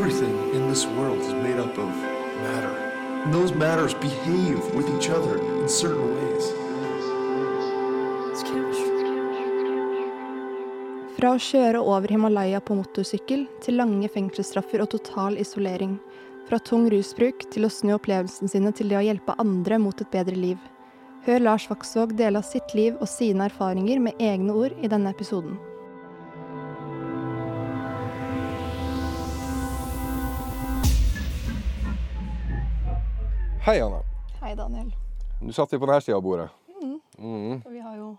Everything in this world is made up of matter. And those matters behave with each other in certain ways. Fra å kjøre over Himalaya på motorsykkel til lange fengselsstraffer og total isolering. Fra tung rusbruk til å snu opplevelsene sine til det å hjelpe andre mot et bedre liv. Hør Lars Vaksvåg dele av sitt liv og sine erfaringer med egne ord i denne episoden. Hei, Anna. Hei, Daniel. Nå satt vi på denne sida av bordet. Vi har jo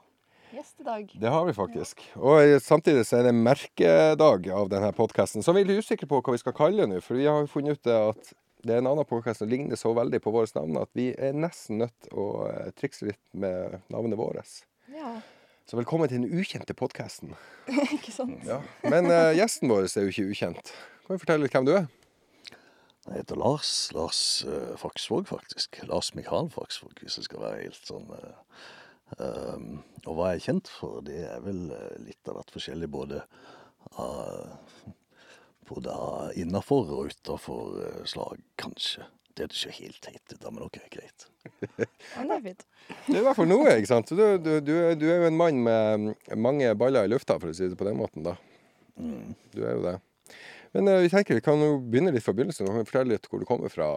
gjest i dag. Det har vi faktisk. Og samtidig så er det merkedag av denne podkasten. Så vi er litt usikre på hva vi skal kalle nå. For vi har jo funnet ut at det er en annen podkast som ligner så veldig på vårt navn at vi er nesten nødt til å eh, trikse litt med navnet vårt. Ja, Så velkommen til den ukjente podkasten. ikke sant? Ja. Men uh, gjesten vår er jo ikke ukjent. Kan vi fortelle litt hvem du er? Jeg heter Lars. Lars uh, Faksvåg, faktisk. Lars Mikael Faksvåg, hvis det skal være helt sånn uh, um, Og hva jeg er kjent for, det er vel uh, litt av hvert forskjellig, både av både innafor og utafor slag, kanskje. Det er ikke helt teit da, men ok, greit. Ja, det er fint. Det er i hvert fall noe, ikke sant? Du, du, du, er- du er jo en mann med mange baller i lufta, for å si det på den måten, da. Du er jo det. Men eh, vi tenker vi kan jo begynne litt fra begynnelsen. Du kan fortelle litt hvor du kommer fra.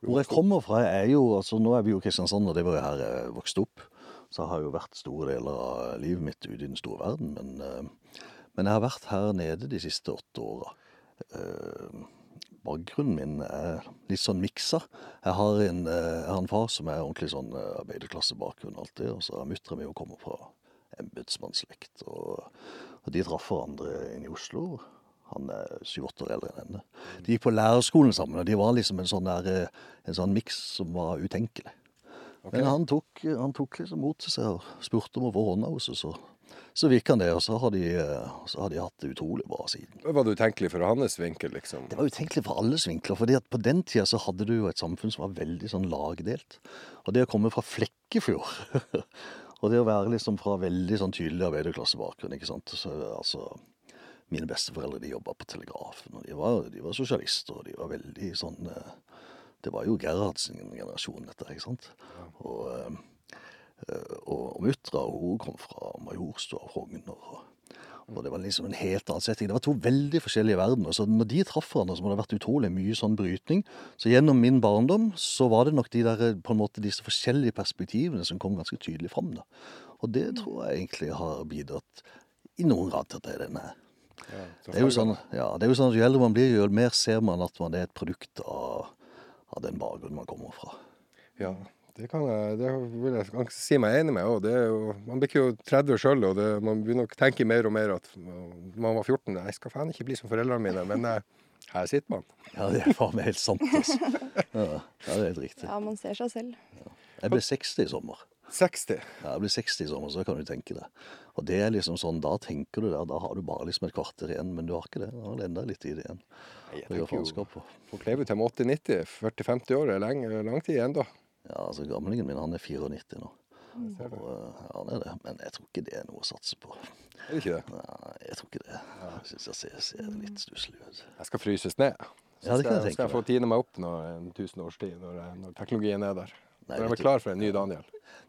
Hvor jeg kommer fra er jo altså Nå er vi jo Kristiansand, og det var jo her jeg vokste opp. Så jeg har jo vært store deler av livet mitt ute i den store verden. Men, eh, men jeg har vært her nede de siste åtte åra. Eh, bakgrunnen min er litt sånn miksa. Jeg har en, eh, jeg har en far som er ordentlig sånn eh, arbeiderklassebakgrunn det, og så har muttera mi kommer fra embetsmannsslekt. Og, og de traff hverandre inne i Oslo. Han er syv-åtte år eldre enn henne. De gikk på lærerskolen sammen, og de var liksom en sånn, der, eh, en sånn miks som var utenkelig. Men han tok, han tok liksom mot til seg og spurte om å få hånda hos oss. Så, så fikk han det, og så har, de, eh, så har de hatt det utrolig bra siden. Var det utenkelig fra hans vinkel, liksom? Det var utenkelig fra alles vinkler. fordi at på den tida så hadde du jo et samfunn som var veldig sånn lagdelt. Og det å komme fra Flekkefjord, og det å være liksom fra veldig sånn tydelig arbeiderklassebakgrunn, ikke sant. Så, altså, mine besteforeldre de jobba på Telegrafen, og de var, de var sosialister, og de var veldig sånn eh, Det var jo Gerhards generasjon, dette, ikke sant. Og, eh, eh, og, og muttra hun kom fra Majorstua og Frogner. og og det var liksom en helt annen setting. Det var to veldig forskjellige verdener. Så når de traff hverandre, så må det ha vært utrolig mye sånn brytning. Så gjennom min barndom så var det nok de der, på en måte disse forskjellige perspektivene som kom ganske tydelig fram. da. Og det tror jeg egentlig har bidratt i noen grad til at det er denne. Ja, Det er jo sånn, ja, det er jo sånn at jo eldre man blir, jo mer ser man at man er et produkt av, av den bakgrunnen man kommer fra. Ja, det kan jeg, det vil jeg si meg enig med. Også. det er jo, man blir ikke jo 30 sjøl, og det, man begynner å tenke mer og mer at man var 14 Jeg skal faen ikke bli som foreldrene mine, men eh, her sitter man. Ja, det er faen meg helt sant, altså. Ja, ja, det er helt riktig. Ja, man ser seg selv. Jeg ble 60 i sommer. 60. Ja, det blir 60 i sommer, så kan du tenke det. Og det er liksom sånn, da tenker du der, da har du bare liksom et kvarter igjen, men du har ikke det. Da har du enda litt tid igjen. Jeg tenker jo, på. Folk til 80-90. 40-50 år er lang, lang tid da Ja, altså gamlingen min, han er 94 nå. Og, eh, ja, han er det. Men jeg tror ikke det er noe å satse på. Er det ikke det? Nei, jeg tror ikke det. Jeg synes jeg ser, ser litt stusslig ut. Jeg skal fryses ned. Så Ja, det kan jeg tenke skal jeg få tine meg opp når en tusen års tid, når, når teknologien er der. Nei, er klar for en ny Daniel.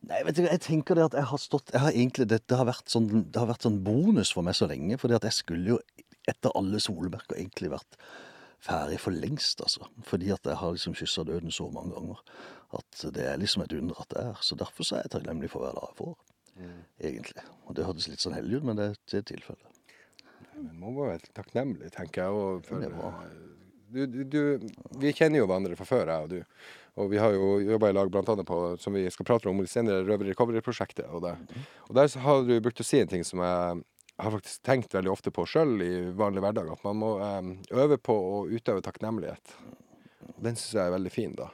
Nei, vet du, jeg tenker det at jeg har stått jeg har egentlig, det, det, har vært sånn, det har vært sånn bonus for meg så lenge. fordi at jeg skulle jo etter alle solmerker egentlig vært ferdig for lengst, altså. Fordi at jeg har liksom kyssa døden så mange ganger at det er liksom et under at det er. Så derfor så er jeg takknemlig for hver dag jeg får. Egentlig. Og det hørtes litt sånn hellig ut, men det, det er tilfellet. Men man må være takknemlig, tenker jeg. Eh, du, du, du, vi kjenner jo hverandre fra før, jeg og du. Og vi har jo jobba i lag bl.a. på, som vi skal prate om litt senere, Røver Recovery-prosjektet. Og, det. og der har du brukt å si en ting som jeg har faktisk tenkt veldig ofte på sjøl i vanlig hverdag. At man må um, øve på å utøve takknemlighet. Og den syns jeg er veldig fin, da.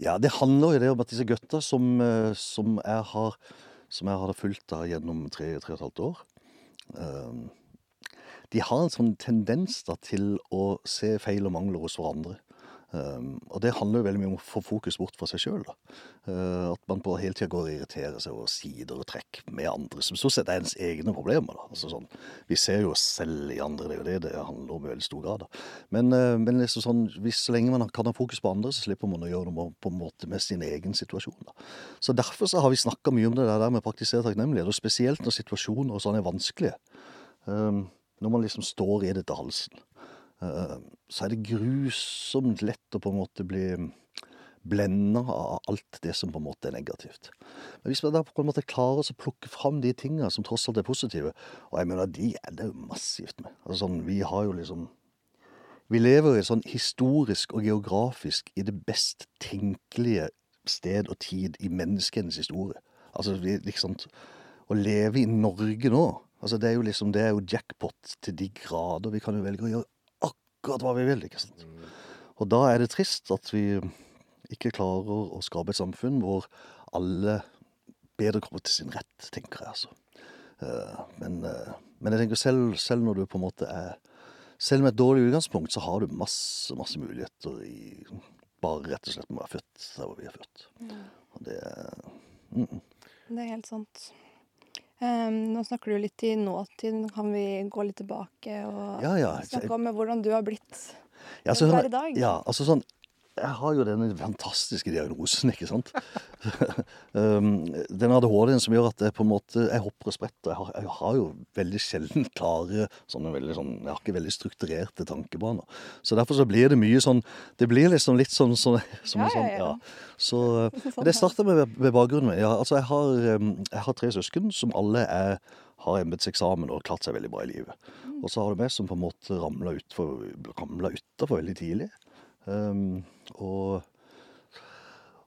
Ja, det handler jo det om at disse gutta som, eh, som jeg har som jeg har fulgt da gjennom tre, tre og et halvt år, eh, de har en sånn tendens da til å se feil og mangler hos hverandre. Um, og det handler jo veldig mye om å få fokus bort fra seg sjøl. Uh, at man på hele tida går og irriterer seg over sider og trekk med andre, som stort sett er ens egne problemer. da. Altså sånn, Vi ser jo oss selv i andre, det er jo det det handler om i veldig stor grad. da. Men, uh, men liksom sånn, hvis så lenge man kan ha fokus på andre, så slipper man å gjøre noe på en måte med sin egen situasjon. da. Så derfor så har vi snakka mye om det der med å praktisere takknemlighet, og spesielt når situasjoner og sånn er vanskelige. Um, når man liksom står i det til halsen. Eh, så er det grusomt lett å på en måte bli blenda av alt det som på en måte er negativt. Men hvis vi da på en måte klarer å plukke fram de tinga som tross alt er positive, og jeg mener de er det jo massivt med altså sånn, Vi har jo liksom Vi lever i sånn historisk og geografisk i det best tenkelige sted og tid i menneskenes historie. Altså vi, liksom Å leve i Norge nå, altså det er jo liksom Det er jo jackpot til de grader. Vi kan jo velge å gjøre akkurat hva vi vil. ikke sant? Og da er det trist at vi ikke klarer å skape et samfunn hvor alle bedre kommer til sin rett, tenker jeg altså. Eh, men, eh, men jeg tenker selv, selv når du på en måte er Selv med et dårlig utgangspunkt, så har du masse, masse muligheter i bare rett og slett med å være født der hvor vi er født. Og det er mm. Det er helt sant. Um, nå snakker du litt i nåtid. Kan vi gå litt tilbake og Ja, ja. snakke om hvordan du har blitt Ja, så, per i dag? Ja, altså sånn Jeg har jo denne fantastiske diagnosen, ikke sant. um, den ADHD-en som gjør at jeg på en måte Jeg hopper og spretter. Jeg har, jeg har jo veldig sjelden klare sånne veldig sånn Jeg har ikke veldig strukturerte tankebaner. Så derfor så blir det mye sånn Det blir liksom litt sånn, sånn som Ja, sånn, ja, ja. Så men det starter med, med bakgrunnen min. Ja, altså jeg har, um, jeg har tre søsken som alle er har embetseksamen og klart seg veldig bra i livet. Og så har du meg som på en måte ramla utafor ut veldig tidlig. Um, og,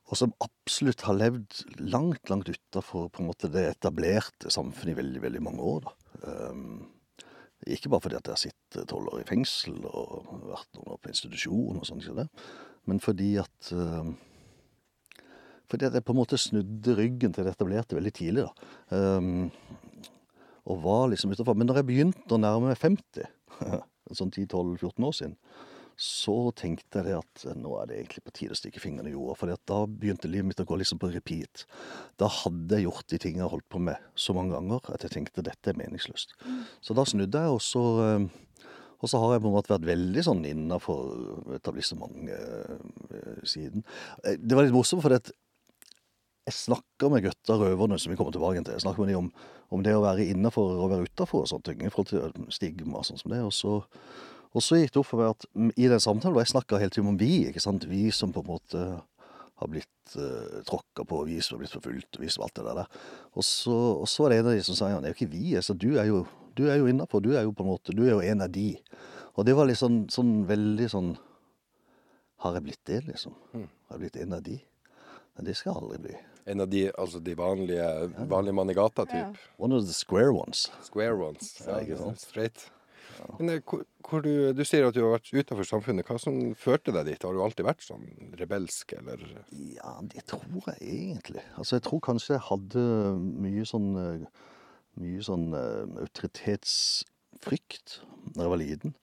og som absolutt har levd langt, langt utafor det etablerte samfunnet i veldig, veldig mange år. da. Um, ikke bare fordi at jeg har sittet tolv år i fengsel og vært noen år på institusjon, og sånt, det, men fordi at um, fordi at jeg på en måte snudde ryggen til det etablerte veldig tidlig. da. Um, og var liksom utafor. Men når jeg begynte å nærme meg 50, sånn 10-12-14 år siden, så tenkte jeg at eh, nå er det egentlig på tide å stikke fingrene i jorda. For da begynte livet mitt å gå liksom på repeat. Da hadde jeg gjort de tingene jeg holdt på med så mange ganger at jeg tenkte dette er meningsløst. Så da snudde jeg, og så, eh, og så har jeg på en måte vært veldig sånn innafor etablissementet eh, Det var litt morsomt, for at jeg snakker med gutta røverne, som vi kommer tilbake til. Jeg snakker med dem om, om det å være innafor og være utafor og sånne ting. I forhold til stigma og sånn som det. Og så, og så gikk det opp for meg at i den samtalen hvor jeg snakka hele tiden om vi, ikke sant. Vi som på en måte har blitt uh, tråkka på, vi som har blitt forfulgt, vi som alt det der. Og så, og så var det en av de som sa ja, det er jo ikke vi, altså, du er jo, du er jo innafor. Du er jo på en måte, du er jo en av de. Og det var litt sånn, sånn veldig sånn Har jeg blitt det, liksom? Har jeg blitt en av de? Men det skal jeg aldri bli. En av de, altså de vanlige, vanlige mann i gata, Ja. typ. One of the square ones. Square ones. Ja, ikke sant? Straight. Men eh, hvor, hvor du, du sier at du har vært utenfor samfunnet. Hva som førte deg dit? Har du alltid vært sånn rebelsk, eller? Ja, det tror jeg egentlig. Altså, jeg tror kanskje jeg hadde mye sånn eh, Mye sånn eh, autoritetsfrykt da jeg var liten.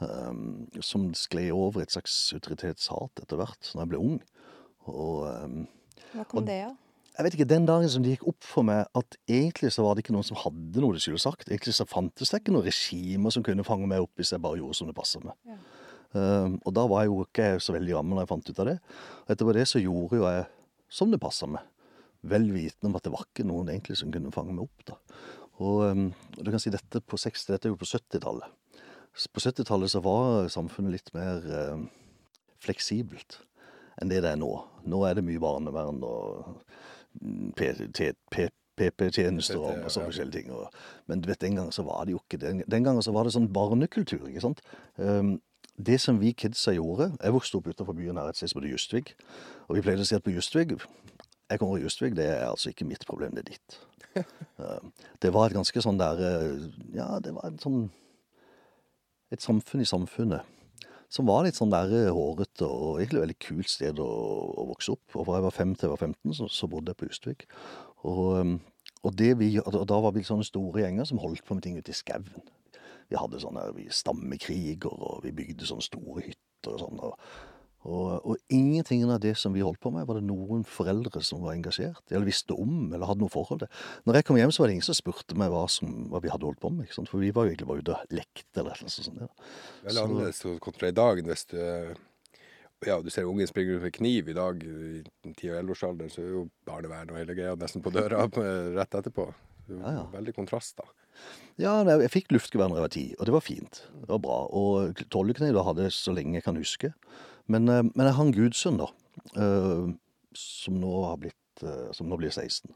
Um, som skled over i et slags autoritetshat etter hvert når jeg ble ung. Og um, Hva kom det av? Jeg vet ikke, den dagen som det gikk opp for meg at egentlig så var det ikke noen som hadde noe de skulle sagt. Egentlig så fantes det ikke noen regimer som kunne fange meg opp hvis jeg bare gjorde som det passet meg. Ja. Um, og da var jeg jo ikke så veldig gammel når jeg fant ut av det. Og etterpå det så gjorde jo jeg som det passa meg. Vel vitende om at det var ikke noen egentlig som kunne fange meg opp. da. Og um, du kan si dette på 60, dette er jo på 70-tallet. På 70-tallet så var samfunnet litt mer um, fleksibelt enn det det er nå. Nå er det mye barnevern og PP-tjenester og sånne forskjellige ting. Og, men du vet, den gangen så var det jo ikke det. Den gangen så var det sånn barnekultur, ikke sant. Um, det som vi kidsa gjorde Jeg vokste opp utenfor byen her et sted som heter Justvig. Og vi pleide å si at på Justvig Jeg kommer fra Justvig, det er altså ikke mitt problem, det er ditt. Um, det var et ganske sånn der eh, Ja, det var et sånn Et samfunn i samfunnet som var litt sånn der eh, hårete og egentlig veldig kult sted å, å vokse opp. Og fra jeg var fem til jeg var 15, så, så bodde jeg på Justvik. Og, um, og, vi, og da var vi sånne store gjenger som holdt på med ting ute i skauen. Vi hadde sånne stammekriger, og vi bygde sånne store hytter og sånn. Og, Og, og ingenting av det som vi holdt på med, var det noen foreldre som var engasjert, eller visste om, eller hadde noe forhold til. Når jeg kom hjem, så var det ingen som spurte meg hva, som, hva vi hadde holdt på med. ikke sant? For vi var jo egentlig bare ute og lekte eller noe sånt. der. Veldig annerledes kontra i dag hvis du ja, du ser ungen springer rundt med kniv i dag, i 10- og 11-årsalderen, så er jo barnevern og hele greia nesten på døra rett etterpå. Er Ja, ja. Veldig kontrast, da. Ja, jeg fikk luftgevær da jeg var ti, og det var fint. Det var bra. Og tollekniv hadde jeg så lenge jeg kan huske. Men, eh, men jeg en gudsønn, da, eh, som nå har blitt eh, Som nå blir 16.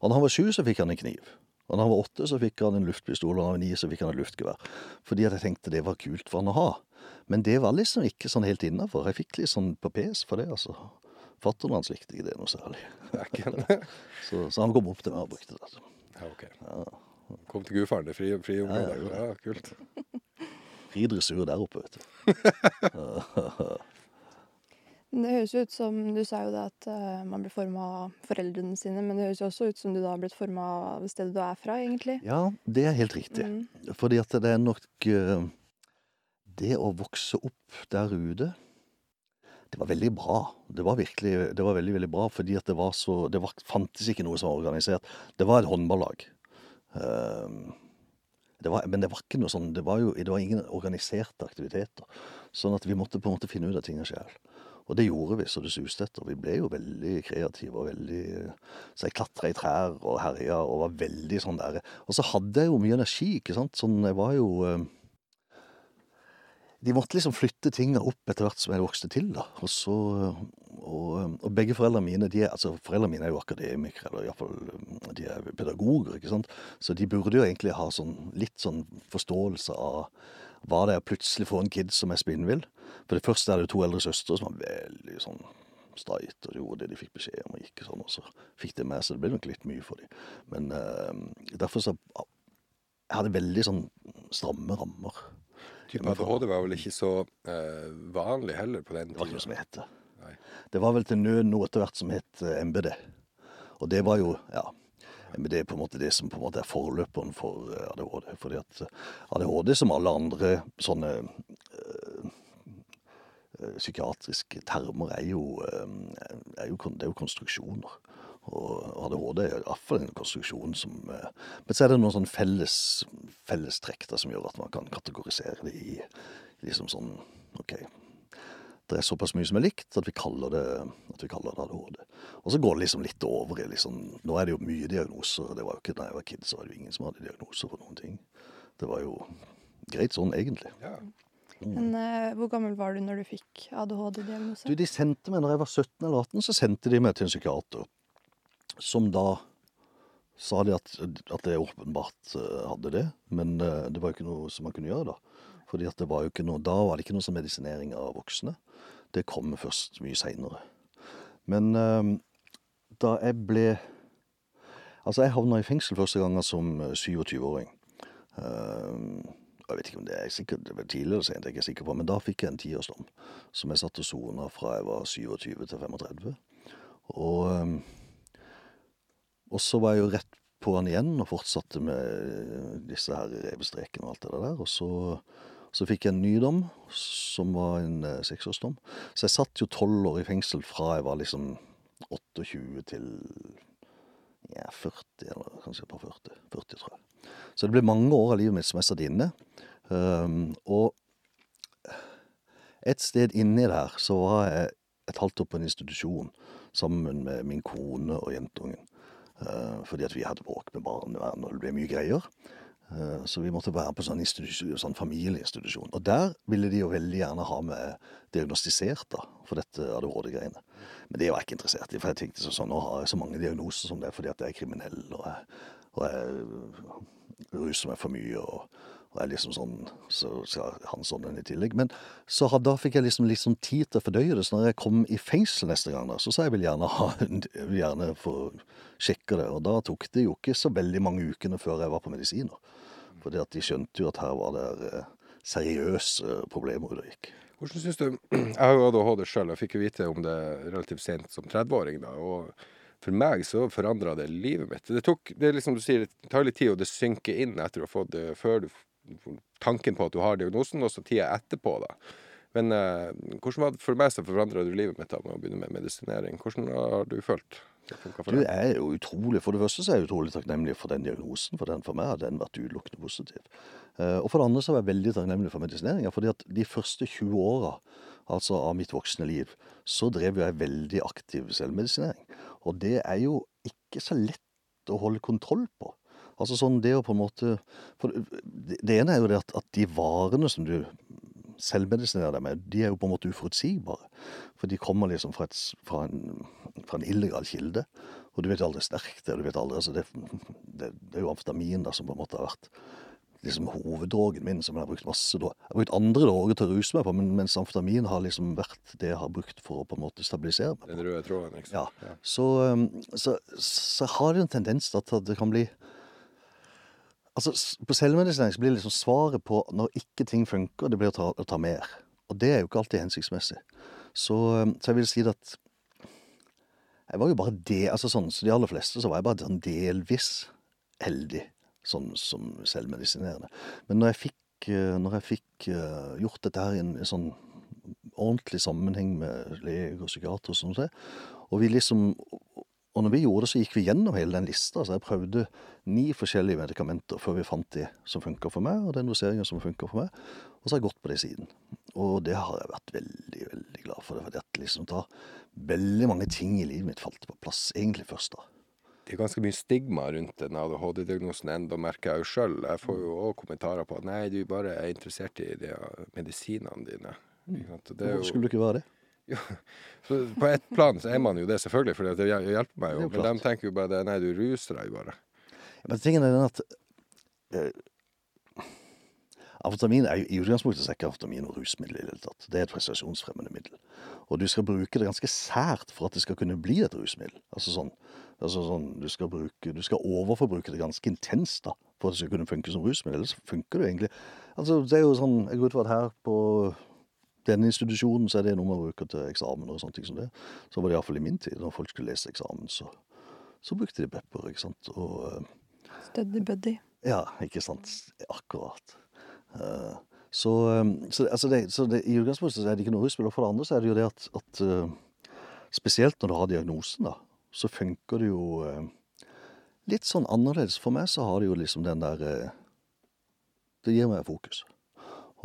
Og da han var sju, så fikk han en kniv. Og da han var åtte, så fikk han en luftpistol, og da han var ni, så fikk han et luftgevær. Fordi at jeg tenkte det var kult for han å ha. Men det var liksom ikke sånn helt innafor. Jeg fikk litt sånn på pes for det, altså. Fatteren hans likte ikke det noe særlig. Så, så han kom opp til meg og brukte det. Ja, ok. Kom til gudfaren, er fri, fri Ja, Ja, Ja, kult. Fri dressur der oppe, vet du. Det høres jo ut som Du sa jo det at eh, man blir forma av foreldrene sine, men det høres jo også ut som du da har blitt forma av stedet du er fra, egentlig. Ja, det er helt riktig. Mm. Fordi at det er nok eh, Det å vokse opp der ute Det var veldig bra. Det var virkelig det var veldig, veldig bra, fordi at det var så Det var, fantes ikke noe som var organisert. Det var et håndballag. Eh, det var, men det var ikke noe sånn Det var jo det var ingen organiserte aktiviteter. Sånn at vi måtte på en måte finne ut av tingene sjøl. Og det gjorde vi så det suste etter. Vi ble jo veldig kreative og veldig Så jeg klatra i trær og herja og var veldig sånn der Og så hadde jeg jo mye energi, ikke sant. Sånn jeg var jo eh, De måtte liksom flytte tinga opp etter hvert som jeg vokste til, da. Og så Og, og begge foreldrene mine de er, altså foreldrene mine er jo akademikere, eller iallfall de er pedagoger, ikke sant. Så de burde jo egentlig ha sånn litt sånn forståelse av hva det å plutselig få en kid som er spinnvill. For det første er det jo to eldre søstre som var veldig sånn streit og gjorde det de fikk beskjed om, og gikk og sånn, og så fikk de med seg. Det ble nok litt mye for dem. Men eh, derfor så Jeg hadde veldig sånn stramme rammer. Type ADHD var vel ikke så eh, vanlig heller på den Det var ikke noe som het det. Det var vel til nød noe etter hvert som het eh, MBD. Og det var jo, ja MBD er på en måte det som på en måte er forløperen for eh, ADHD. Fordi at eh, ADHD, som alle andre sånne eh, psykiatriske termer, er jo, er jo, det er jo konstruksjoner. Og ADHD er iallfall en konstruksjon som Men så er det noen sånn felles fellestrekk som gjør at man kan kategorisere det i liksom sånn OK. Det er såpass mye som er likt at vi kaller det, at vi kaller det ADHD. Og så går det liksom litt over i liksom Nå er det jo mye diagnoser. Det var jo ikke, da jeg var kid, så var det jo ingen som hadde diagnoser for noen ting. Det var jo greit sånn, egentlig. Ja. Men uh, hvor gammel var du når du fikk ADHD-diagnose? Du, de sendte meg, når jeg var 17 eller 18, så sendte de meg til en psykiater. Som da sa de at, at jeg åpenbart eh, hadde det. Men uh, det var jo ikke noe som man kunne gjøre da. Fordi at det var jo ikke noe, da var det ikke noe som medisinering av voksne. Det kom først mye seinere. Men eh, da jeg ble Altså, jeg havna i fengsel første gangen som eh, 27-åring. Eh, jeg vet ikke om det er sikkert, det var tidlig eller sent, jeg er ikke sikker på, men da fikk jeg en tiårsdom som jeg satt og sona fra jeg var 27 til 35. Og, ehm, og så var jeg jo rett på han igjen og fortsatte med disse her revestrekene og alt det der. Og så, så fikk jeg en ny dom, som var en eh, seksårsdom. Så jeg satt jo tolv år i fengsel fra jeg var liksom 28 til ja, 40, eller kanskje på 40. 40, tror jeg. Så det ble mange år av livet mitt som jeg satt inne. Um, og et sted inni der så var jeg et halvt år på en institusjon sammen med min kone og jentungen. Uh, fordi at vi hadde bråk med barnevern, og det ble mye greier. Uh, så vi måtte være på sånn, sånn familieinstitusjon. Og der ville de jo veldig gjerne ha med diagnostisert da, for dette ADHD-greiene. Men det var jeg ikke interessert i, for jeg tenkte sånn, nå har jeg så mange diagnoser som det fordi at jeg er kriminell, og jeg, og jeg ruser meg for mye, og, og jeg liksom sånn, så sa han sånn en i tillegg. Men så had, da fikk jeg liksom, liksom tid til å fordøye det, så når jeg kom i fengsel neste gang, da, så sa jeg vil gjerne ha, vil gjerne få sjekke det, og da tok det jo ikke så veldig mange ukene før jeg var på medisiner. Fordi at de skjønte jo at her var det eh, seriøse problemer det gikk. Hvordan synes du Jeg har jo ADHD sjøl, og fikk jo vite om det relativt sent som 30-åring. da, og For meg så forandra det livet mitt. Det tok, det liksom du sier, det tar litt tid, og det synker inn etter å ha fått det, før du tanken på at du har diagnosen, og så tida etterpå. da. Men eh, hvordan var det for meg som forandra du livet mitt da med å begynne med medisinering? Hvordan har du følt Du er jo utrolig, For det første så er jeg utrolig takknemlig for den diagnosen. For den for meg har den vært utelukkende positiv. Eh, Og for det andre så er jeg veldig takknemlig for medisineringa. fordi at de første 20 åra altså av mitt voksne liv, så drev jeg veldig aktiv selvmedisinering. Og det er jo ikke så lett å holde kontroll på. Altså sånn det å på en måte det det ene er jo det at, at de varene som du selvmedisinerer deg med, de er jo på en måte uforutsigbare. For de kommer liksom fra, et, fra, en, fra en illegal kilde. Og du vet aldri sterkt det, du vet aldri altså det, det, det er jo amfetamin da som på en måte har vært liksom hoveddrogen min, som jeg har brukt masse da. Jeg har brukt andre droger til å ruse meg på, men, mens amfetamin har liksom vært det jeg har brukt for å på en måte stabilisere meg. Den røde tråden, ikke Ja, sant? så, så, så har det en tendens til at det kan bli Altså, På selvmedisinering blir liksom svaret på når ikke ting funker, det blir å ta, å ta mer. Og det er jo ikke alltid hensiktsmessig. Så, så jeg vil si at jeg var jo bare det, altså sånn, så De aller fleste så var jeg bare sånn delvis heldig sånn som selvmedisinerende. Men når jeg fikk, eh, når jeg fikk eh, gjort dette her i en sånn ordentlig sammenheng med lege og psykiater og sånn, og vi liksom og når vi gjorde det, så gikk vi gjennom hele den lista. Så jeg prøvde ni forskjellige medikamenter før vi fant de som funka for meg, og den doseringen som funka for meg. Og så har jeg gått på det siden. Og det har jeg vært veldig, veldig glad for. For at liksom tar veldig mange ting i livet mitt falt på plass egentlig først da. Det er ganske mye stigma rundt den ADHD-diagnosen ennå, merker jeg jo sjøl. Jeg får jo òg kommentarer på at nei, du bare er interessert i de medisinene dine. Det er Hvorfor skulle du ikke være det? så på ett plan så er man jo det, selvfølgelig, for det hjelper meg jo. jo Men de tenker jo bare det, nei, du ruser deg jo bare. Men tingen er den at eh, Amfetamin er i utgangspunktet ikke amfetamin noe rusmiddel i det hele tatt. Det er et prestasjonsfremmende middel. Og du skal bruke det ganske sært for at det skal kunne bli et rusmiddel. Altså sånn, altså sånn du, skal bruke, du skal overforbruke det ganske intenst da, for at det skal kunne funke som rusmiddel. Ellers funker det egentlig Altså det er jo sånn, Jeg går ut fra at her på denne institusjonen så er det noe man bruker til eksamen og sånne ting som det. Så var det iallfall i min tid. Når folk skulle lese eksamen, så, så brukte de pepper. ikke sant? Og... eh, Studdy buddy. ja, ikke sant. Akkurat. Uh, så, um, så, altså det, så det, i utgangspunktet er det ikke noe rusmiddel. Og for det andre så er det jo det at, at uh, spesielt når du har diagnosen, da, så funker det jo uh, litt sånn annerledes. For meg så har det jo liksom den der eh, Det gir meg fokus.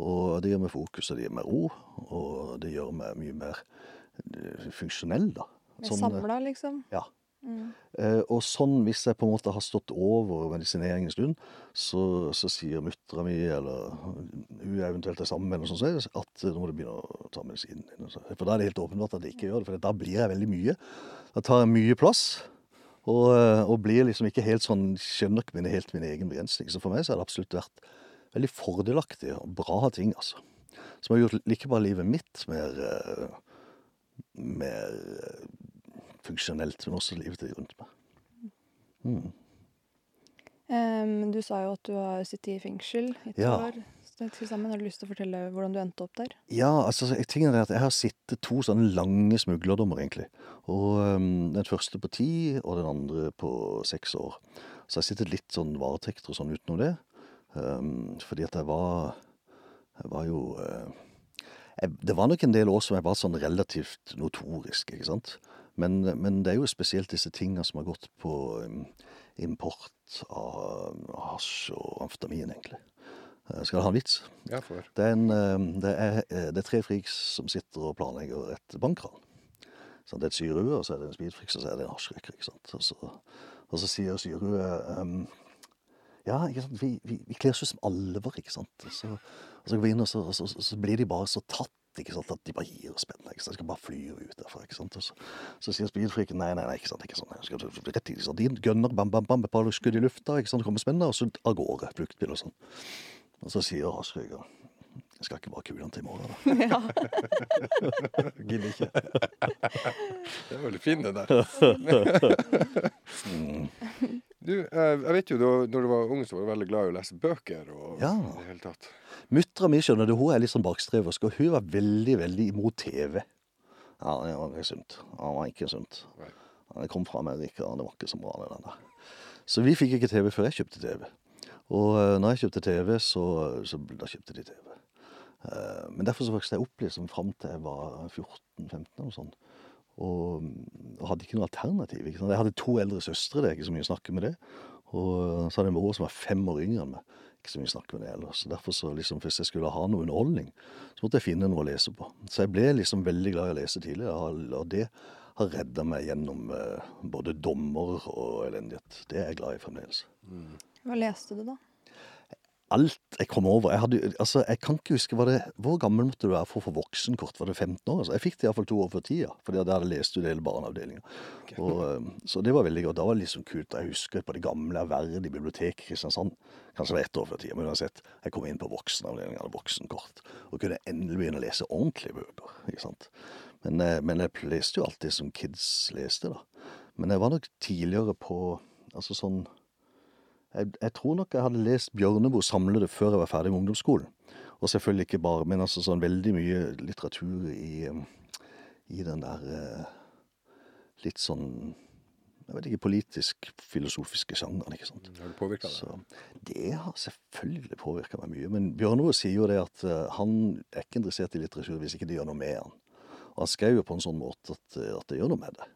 Og det gir meg fokus, og det gir meg ro, og det gjør meg mye mer eh, funksjonell, da. Sånn, eh, samla, liksom. Ja. Mm. Og sånn, hvis jeg på en måte har stått over medisinering en stund, så, så sier muttera mi, eller hun eventuelt er sammen med, eller sånn, så er at eh, nå må du begynne å ta medisinen din. For da er det helt åpenbart at jeg ikke gjør det, for da blir jeg veldig mye. Da tar jeg mye plass. Og, eh, og blir liksom ikke helt sånn Skjønner ikke mine, helt min egen begrensning. Så for meg så har det absolutt vært veldig fordelaktig og bra ting, altså. Som har gjort ikke bare livet mitt mer, mer funksjonelt, men også livet rundt meg. Mm. Um, du sa jo at du har sittet i fengsel i to Ja. år sammen. Har du lyst til å fortelle hvordan du endte opp der? Ja, altså jeg- at jeg har sittet to sånne lange smuglerdommer, egentlig. Og um, den første på ti, og den andre på seks år. Så jeg har sittet litt sånn varetekter og sånn utenom det. Um, fordi at jeg var Jeg var jo uh, jeg, Det var nok en del år som jeg var sånn relativt notorisk, ikke sant. Men, men det er jo spesielt disse tinga som har gått på import av hasj og amfetamin, egentlig. Eh, Skal jeg ha en vits? Ja, for Det er, en, eh, det, er, eh, det er tre friks som sitter og planlegger et bankran. Det er et syrue, og så er det en speedfriks, og så er det en hasjrøyker. Og så, og så sier syruet um, Ja, vi, vi, vi kler oss ut som alver, ikke sant. Og så, og så går vi inn, og så, og så, så blir de bare så tatt. Ikke sant, At de bare gir oss spenn. Jeg skal bare fly ut derfra. ikke sant, og Så, så sier speedfreaken nei, nei, nei, ikke sant, ikke sant, Jeg skal rett i, sant, De gønner, bam, bam, bam, et par skudd i lufta, ikke sant, kommer spennende, og så av gårde. Fluktbil og sånn. Og så sier hasjrøykeren jeg skal ikke bare kule han til i morgen, da. Gidder ikke. det er veldig fin, det der. Du, eh, jeg vet jo da når du var ung, så var du veldig glad i å lese bøker og Ja. det hele tatt. Muttera mi skjønner du, hun er litt sånn bakstreversk, og hun var veldig veldig imot TV. Ja, det var ikke sunt. Det var ikke sunt. Ja, Det kom fra Amerika, og det var ikke så bra, det der. Så vi fikk ikke TV før jeg kjøpte TV. Og eh, når jeg kjøpte TV, så, så da kjøpte de TV. Eh, men derfor så vokste jeg opp liksom fram til jeg var 14-15 og sånn. Og, og hadde ikke noe alternativ. Ikke sant? Jeg hadde to eldre søstre, det er ikke så mye å snakke med det. Og så hadde jeg en bror som var fem år yngre enn meg. Ikke så mye å snakke med det heller. Så derfor så liksom, hvis jeg skulle ha noe underholdning, så måtte jeg finne noe å lese på. Så jeg ble liksom veldig glad i å lese tidlig, og det har redda meg gjennom eh, både dommer og elendighet. Det er jeg glad i fremdeles. Hva leste du, da? Alt jeg kom over jeg, hadde, altså, jeg kan ikke huske det, Hvor gammel måtte du være for å få voksenkort? Var det 15 år? Altså, jeg fikk det iallfall to år før tida, fordi der hadde lest ut hele barneavdelinga. Okay. så det var veldig godt. Da var det liksom kult. Jeg husker på det gamle ærverdige biblioteket i Kristiansand. Kanskje det var ett år før tida, men uansett. Jeg kom inn på voksenavdelinga, hadde voksenkort, og kunne endelig begynne å lese ordentlige bøker. ikke sant? Men, eh, men jeg leste jo alltid som kids leste, da. Men jeg var nok tidligere på altså sånn jeg, jeg, tror nok jeg hadde lest Bjørneboe samlede før jeg var ferdig med ungdomsskolen. Og selvfølgelig ikke bare, men altså sånn veldig mye litteratur i, i den der eh, litt sånn jeg vet ikke, politisk-filosofiske sjangeren. ikke sant? Har du påvirka det? Så, det har selvfølgelig påvirka meg mye. Men Bjørneboe sier jo det at uh, han er ikke interessert i litteratur hvis ikke det gjør noe med han. Og han skrev jo på en sånn måte at, at det gjør noe med det.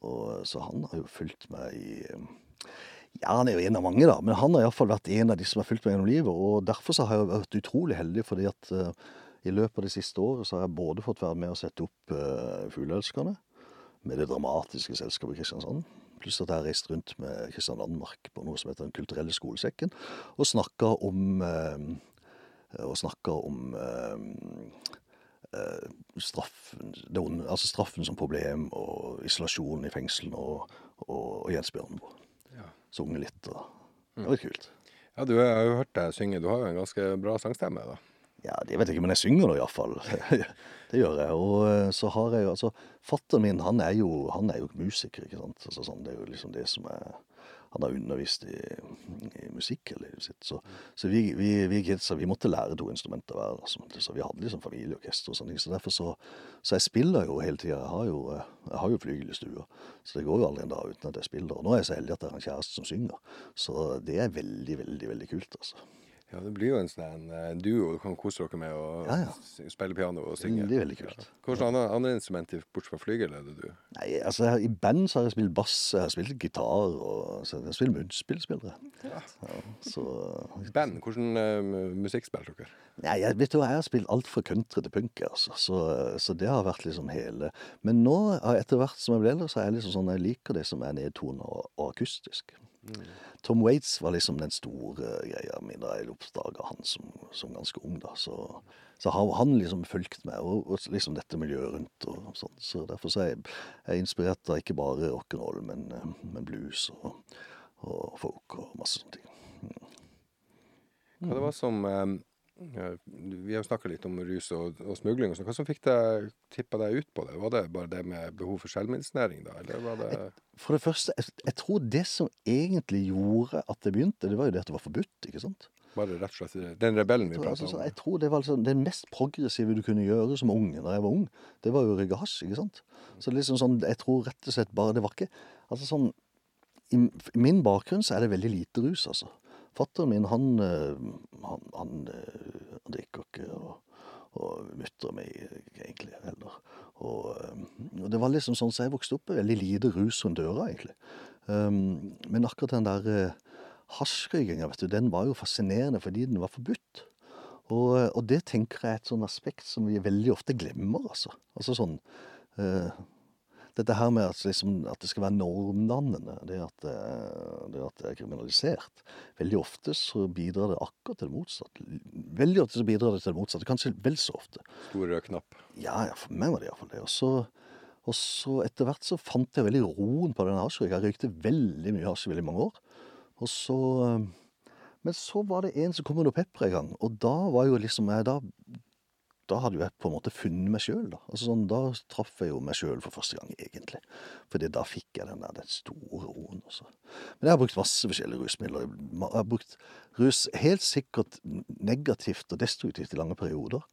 Og, så han har jo fulgt meg i ja, han er jo en av mange, da, men han har iallfall vært en av de som har fulgt meg gjennom livet. Og derfor så har jeg vært utrolig heldig, fordi at uh, i løpet av det siste året så har jeg både fått være med å sette opp uh, Fugleelskerne med det dramatiske selskapet Kristiansand. Pluss at jeg har reist rundt med Kristian Landmark på noe som heter Den kulturelle skolesekken, og snakka om uh, Og snakka om straffen, altså straffen som problem, og isolasjon i fengslene, og, og, og Jens Bjørneboe sunget litt. Det var kult. Ja, du har jo hørt deg synge. Du har jo en ganske bra sangstemme, da. Ja, det vet jeg ikke, men jeg synger nå iallfall. det gjør jeg. Og eh, så har jeg Altså, fatteren min, han er jo, han er jo musiker, ikke sant. Altså, sånn, det er jo liksom det som er han har undervist i, i musikk hele livet sitt. Så, så vi, vi, vi, kidsa, måtte lære to instrumenter hver. Altså. Så vi hadde liksom familieorkester og sånne ting. Så derfor så, så jeg spiller jo hele tida. Jeg har jo, jeg har jo flygel i stua. Så det går jo aldri en dag uten at jeg spiller. Og nå er jeg så heldig at jeg har en kjæreste som synger. Så det er veldig, veldig, veldig kult, altså. Ja, det blir jo en sånn eh, duo du kan kose dere med å ja, ja. spille piano og synge. Det er veldig kult. Ja. Hvilke andre, andre instrumenter bortsett fra flygel er det du Nei, altså I band så har jeg spilt bass, jeg har spilt gitar og så jeg spiller munnspill. spiller ja. så, Band? Hvordan uh, musikk spiller dere? Nei, jeg vet du, jeg har spilt alt fra country til punk, altså. Så, så, det har vært liksom hele Men nå, etter hvert som jeg blir eldre, så er jeg liksom sånn, jeg liker det som er nedtone og, og akustisk. Tom Waits var liksom den store greia mi da jeg oppdaga han som, som, ganske ung. da, Så, så har han liksom fulgt meg, og, og, liksom dette miljøet rundt. og sånt, Så derfor så er jeg, jeg inspirert av ikke bare rock'n'roll, men, eh, men blues og, og, folk og masse sånne ting. Mm. Hva det var som um vi har jo snakka litt om rus og, og smugling. og sånt. Hva som fikk deg tippa deg ut på det? Var det bare det med behov for selvmedisinering, da? Eller var det For det første, jeg, jeg, tror det som egentlig gjorde at det begynte, det var jo det at det var forbudt. ikke sant? Var det rett og slett den rebellen vi altså, om? Jeg tror det var liksom det mest progressive du kunne gjøre som unge da jeg var ung. Det var jo røyke hasj, ikke sant. Så liksom sånn, jeg tror rett og slett bare Det var ikke Altså sånn I min bakgrunn så er det veldig lite rus, altså. Fatteren min, han, eh, han, han, eh, han drikker ikke, og, og mutter meg egentlig heller. Og, eh, og, det var liksom sånn så jeg vokste opp veldig lite rus rundt døra, egentlig. Um, men akkurat den der uh, hasjrøykinga, vet du, den var jo fascinerende fordi den var forbudt. Og, og, det tenker jeg er et sånn aspekt som vi veldig ofte glemmer, altså. Altså sånn uh, dette her med at, liksom, at, det skal være normdannende, det at, eh, det at, det er kriminalisert Veldig ofte så bidrar det akkurat til det motsatte. Veldig ofte så bidrar det til det motsatte. Kanskje vel så ofte. Stor rød knapp. Ja, for meg var det iallfall det. Og så, og så etter hvert så fant jeg veldig roen på den hasjrøyka. Jeg røykte veldig mye hasj i veldig mange år. Og så eh, Men så var det en som kom med noe pepper en gang, og da var jo liksom jeg da da hadde jeg på en måte funnet meg sjøl. Da. Altså sånn, da traff jeg jo meg sjøl for første gang, egentlig. Fordi da fikk jeg den der den store roen. Også. Men jeg har brukt masse forskjellige rusmidler. Jeg har brukt rus helt sikkert negativt og destruktivt i lange perioder.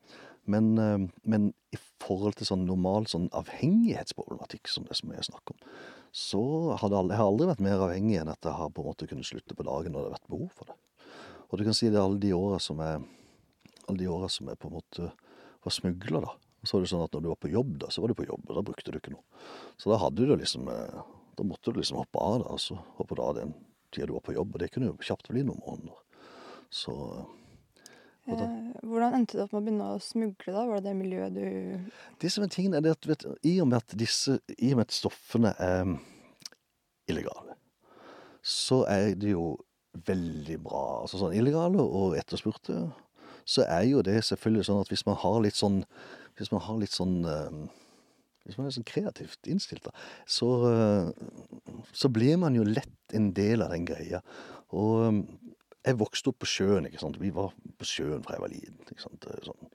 Men, eh, men i forhold til sånn normal sånn avhengighetsproblematikk, som det som jeg snakker om, så har jeg aldri vært mer avhengig enn at jeg har på en måte kunnet slutte på dagen når det har vært behov for det. Og du kan si det er alle de åra som jeg alle de åra som jeg på en måte var smugler, da. Og så var det sånn at når du var på jobb, da, så var du på jobb, og da brukte du ikke noe. Så da hadde du liksom eh, Da måtte du liksom hoppe av, da, og så hoppe av den tida du var på jobb, og det kunne jo kjapt bli noen måneder. Så da- Eh, hvordan endte du opp med å begynne å smugle, da? Var det det miljøet du Det som er tingen, er det at vet, i og med at disse I og med at stoffene er illegale, så er det jo veldig bra. Altså sånn illegale og etterspurte, så er jo det selvfølgelig sånn at hvis man har litt sånn Hvis man har litt sånn eh, Hvis man er sånn kreativt innstilt, da, så, eh, så blir man jo lett en del av den greia. Og eh, jeg vokste opp på sjøen, ikke sant. Vi var på sjøen fra jeg var liten. ikke sant. eh, Sånn.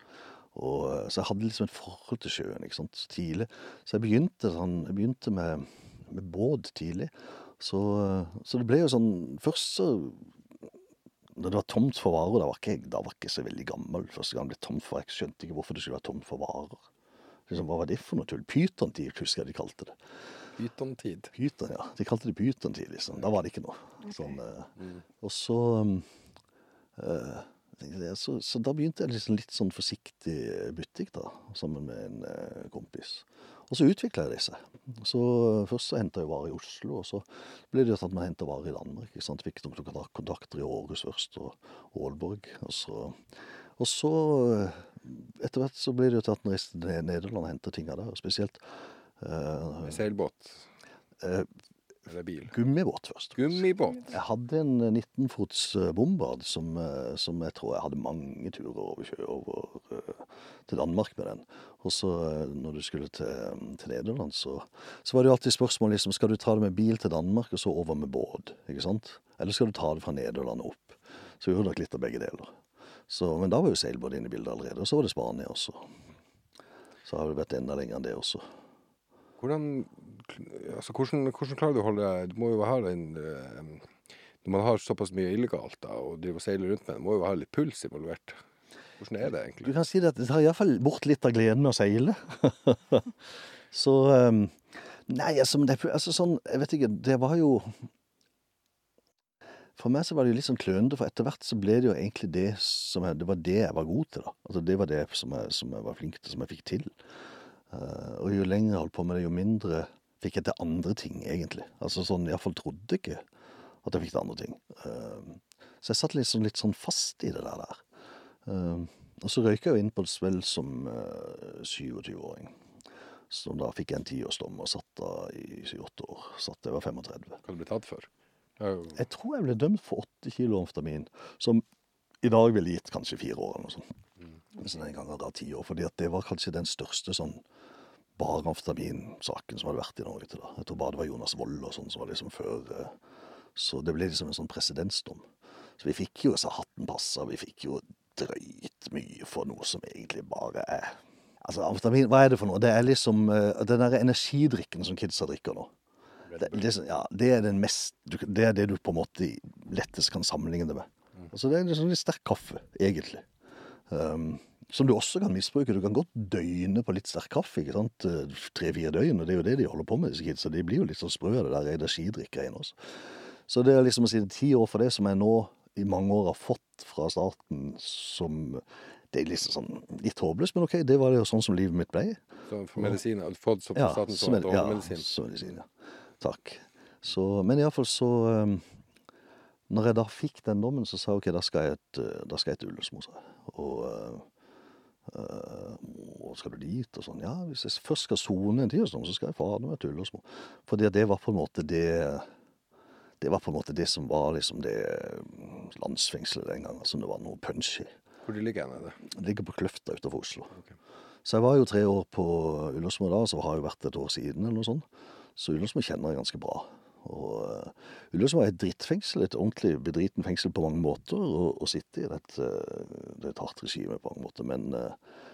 Og, eh, så jeg hadde liksom et forhold til sjøen ikke sant, så tidlig. Så jeg begynte, sånn, jeg begynte med, med båt tidlig. Så, så det ble jo sånn Først så det var tomt for varer, da var ikke jeg da var ikke så veldig gammel første gang det ble tomt for Jeg skjønte ikke hvorfor det skulle være tomt for varer. Liksom, hva var det for noe tull? Pytontid, husker jeg de kalte det. Pytontid. Pyton, ja. De kalte det pytontid, liksom. Da var det ikke noe. Sånn, eh, Mm. og så eh, så, så da begynte jeg liksom litt sånn forsiktig butikk, da, sammen med en eh, kompis. Og så utvikla jeg seg. Så eh, Først så henta jeg varer i Oslo, og så ble det jo at å hente varer i Danmark. ikke sant? Fikk noen kontakter i Århus først, og Aalborg. Og så, og så eh, etter hvert så ble det jo at en reise til Nederland og henta tinga der. og Spesielt eh, Seilbåt. eh, Eller bil. gummibåt først. Gummibåt. Jeg hadde en 19-fots eh, bombard som, eh, som jeg tror jeg hadde mange turer over, sjø over eh, til Danmark med den. Og så eh, når du skulle til, til Nederland, så, så var det jo alltid spørsmål liksom, skal du ta det med bil til Danmark og så over med båt. ikke sant? Eller skal du ta det fra Nederland og opp? Så vi gjorde nok litt av begge deler. Så, men da var jo seilbåt inne i bildet allerede. Og så var det Spania også. Så har det vært enda lenger enn det også. Hvordan, altså, hvordan, hvordan klarer du å holde Du må jo ha en eh, Når man har såpass mye illegalt da, og driver og seiler rundt med det, må jo ha litt puls involvert. Hvordan er det egentlig? Du kan si det at det tar iallfall bort litt av gleden med å seile. så um, Nei, altså, det, altså sånn Jeg vet ikke, det var jo For meg så var det jo litt sånn klønete, for etter hvert så ble det jo egentlig det som jeg, Det var det jeg var god til, da. Altså det var det som jeg, som jeg var flink til, som jeg fikk til. Uh, og jo lenger jeg holdt på med det, jo mindre fikk jeg til andre ting, egentlig. Altså sånn, Iallfall trodde ikke at jeg fikk til andre ting. Uh, så jeg satt liksom litt sånn fast i det der. der. Uh, og så røyka jeg jo inn på Svell som uh, 27-åring. Så da fikk jeg en tiårsdom og satt da i 7-8 år. Satt jeg var 35. Hva du ble tatt for? Jeg tror jeg ble dømt for 8 kilo amfetamin, som i dag ville gitt kanskje fire år eller noe sånt. Mens den gangen da ti år, fordi at det var kanskje den største sånn bare amfetaminsaken som hadde vært i Norge til da. Jeg tror bare det var Jonas Wold og sånn som var liksom før eh, Så det ble liksom en sånn presedensdom. Så vi fikk jo så hatten passa, vi fikk jo drøyt mye for noe som egentlig bare er Altså, amfetamin, hva er det for noe? Det er liksom eh, den derre energidrikken som kidsa drikker nå. Det, det, ja, det er den mest Det er det du på en måte lettest kan sammenligne det med. Altså, det er liksom litt sterk kaffe, egentlig. Um, som du også kan misbruke. Du kan godt døgne på litt sterk kaffe. ikke sant? Tre-fire døgn, og det er jo det de holder på med, disse kidsa. De blir jo litt sånn sprø av det der energidrikkgreiene også. Så det er liksom å si ti år for det som jeg nå i mange år har fått fra starten som Det er liksom sånn litt håpløst, men OK, det var jo sånn som livet mitt ble. Så for medisin, fått så på Ja, staten som med, ja, medisin. som medisin, ja. Takk. Så, men iallfall så um, Når jeg da fikk den dommen, så sa jeg OK, da skal jeg, et, uh, da skal jeg til jeg. Og uh, uh, og skal du dit? Og sånn. Ja, hvis jeg først skal sone en tiårsdom, så skal jeg fader meg til Ullesmo. Fordi at det var på en måte det Det var på en måte det som var liksom det um, landsfengselet den gangen, som det var noe punch i. Hvor de ligger er det? Det ligger på Kløfta utenfor Oslo. Okay. Så jeg var jo tre år på Ullersmo da, så har jeg jo vært et år siden eller noe sånt. Så Ullersmo kjenner jeg ganske bra. Og uh, Ullersmo er et drittfengsel, et ordentlig bedriten fengsel på mange måter å, å sitte i. Uh, det er et hardt regime på mange måter. Men, uh,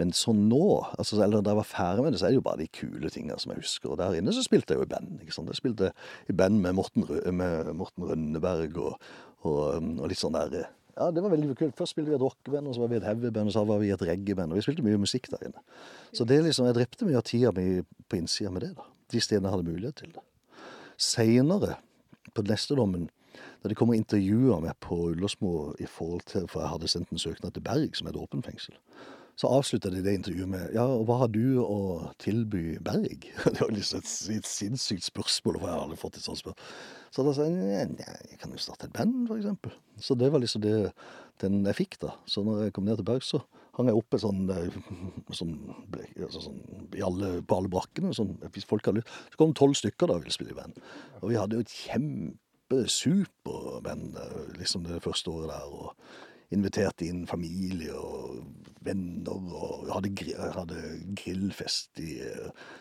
men sånn nå, altså, eller da jeg var ferdig med det, så er det jo bare de kule tingene som jeg husker. Og der inne så spilte jeg jo i band. ikke sant? Jeg spilte i band med Morten, Rø med Morten Rønneberg og, og, og litt sånn der ja, det var veldig kult. Først spilte vi et rockeband, og så var vi et heavyband, og så var vi et reggaeband. Og vi spilte mye musikk der inne. Så det liksom, jeg drepte mye av tida mi på innsida med det, da. De stedene jeg hadde mulighet til det. Seinere, på neste dommen, da de kom og intervjua meg på Ullersmo i forhold til For jeg hadde sendt en søknad til Berg, som er et åpent fengsel. Så avslutta de det intervjuet med Ja, og hva har du å tilby Berg? Det var liksom et, et sinnssykt spørsmål, for jeg har aldri fått et sånt spørsmål. Så da sa jeg ja, jeg kan jo starte et band, for eksempel. Så det var liksom det den jeg fikk, da. Så når jeg kom ned til Berg, så hang jeg oppe sånn, sånn, altså sånn alle, på alle brakkene. Sånn, hvis folk hadde lyst. Så kom tolv stykker da og ville spille i band. Og vi hadde jo et kjempesuperband liksom det første året der. og Inviterte inn familie og venner og hadde, hadde grillfest i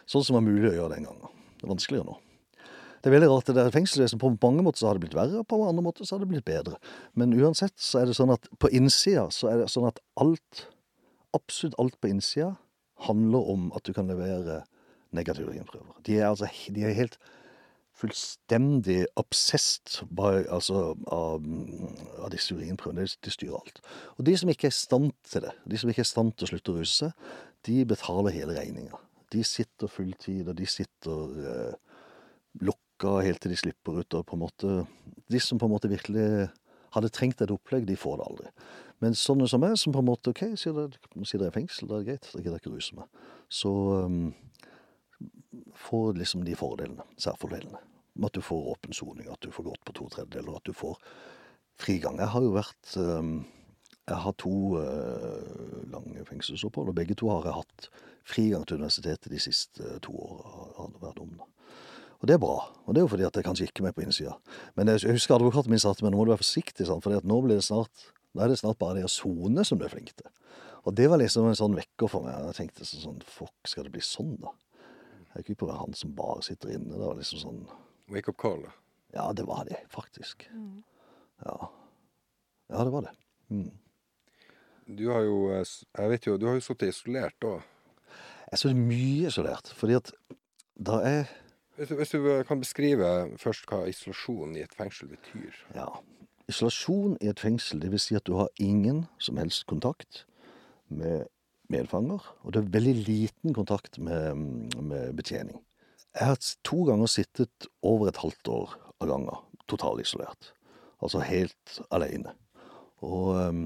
Sånn som var mulig å gjøre den gangen. Det er vanskeligere nå. Det er veldig rart. det der Fengselsvesenet på mange måter så har det blitt verre, på andre måter så har det blitt bedre. Men uansett så er det sånn at på innsida så er det sånn at alt, absolutt alt på innsida, handler om at du kan levere negative urinprøver. De er altså de er helt fullstendig obsessed by, altså, av, av disse urinprøvene. De, styrer alt. Og de som ikke er i stand til det, de som ikke er i stand til å slutte å ruse seg, de betaler hele regninga. De sitter fulltid, og de sitter eh, lukka helt til de slipper ut. og på en måte, De som på en måte virkelig hadde trengt et opplegg, de får det aldri. Men sånne som meg, som på en måte OK, sier dere er fengsel, da er det greit, da gidder jeg ikke ruse meg. Så um, får liksom de fordelene, særfordelene. At du får åpen soning, at du får gått på to tredjedeler, at du får frigang. Jeg har jo vært um, Jeg har to uh, lange fengselsopphold, og begge to har jeg hatt frigang til universitetet de siste to åra. Og det er bra. Og det er jo fordi at jeg ikke er med på innsida. Men jeg husker advokaten min sa til meg nå må du være forsiktig, sant? for nå blir det snart nå er det snart bare det å sone som du er flink til. Og det var liksom en sånn vekker for meg. Jeg tenkte sånn Fuck, skal det bli sånn, da? Jeg gikk på å være han som bare sitter inne. Det var liksom sånn Wake up call, da? Ja, det var det, faktisk. Mm. Ja. Ja, det var det. Mm. Du har jo eh, Jeg vet jo, du har jo sittet isolert òg. Jeg satt mye isolert, fordi at da er hvis du, hvis du, kan beskrive først hva isolasjon i et fengsel betyr? Ja, Isolasjon i et fengsel, vil si at du har ingen som helst kontakt med medfanger, og det er veldig liten kontakt med, med betjening. Jeg har to ganger sittet over et halvt år av gangen, totalisolert. Altså helt aleine. Og, øh,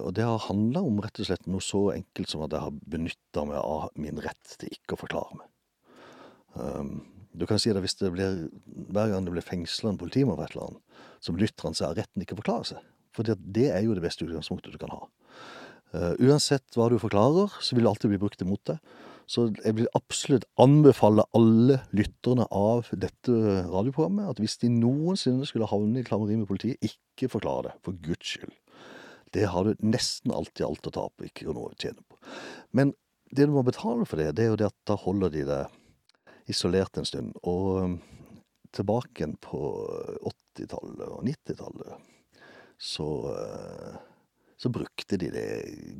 og, det har handla om rett og slett noe så enkelt som at jeg har benytta meg av min rett til ikke å forklare meg. Du kan si at hvis det blir, hver gang det blir fengsla en politimann for et eller annet, så lytter han seg av retten ikke forklare seg. For det er jo det beste utgangspunktet du kan ha. Uh, uansett hva du forklarer, så vil det alltid bli brukt imot deg. Så jeg vil absolutt anbefale alle lytterne av dette radioprogrammet at hvis de noensinne skulle havne i klammeri med politiet, ikke forklare det. For guds skyld. Det har du nesten alltid alt å tape, ikke noe å tjene på. Men det du må betale for det, det er jo det at da holder de deg isolert en stund. Og um, tilbake på 80-tallet og 90-tallet så, uh, så brukte de det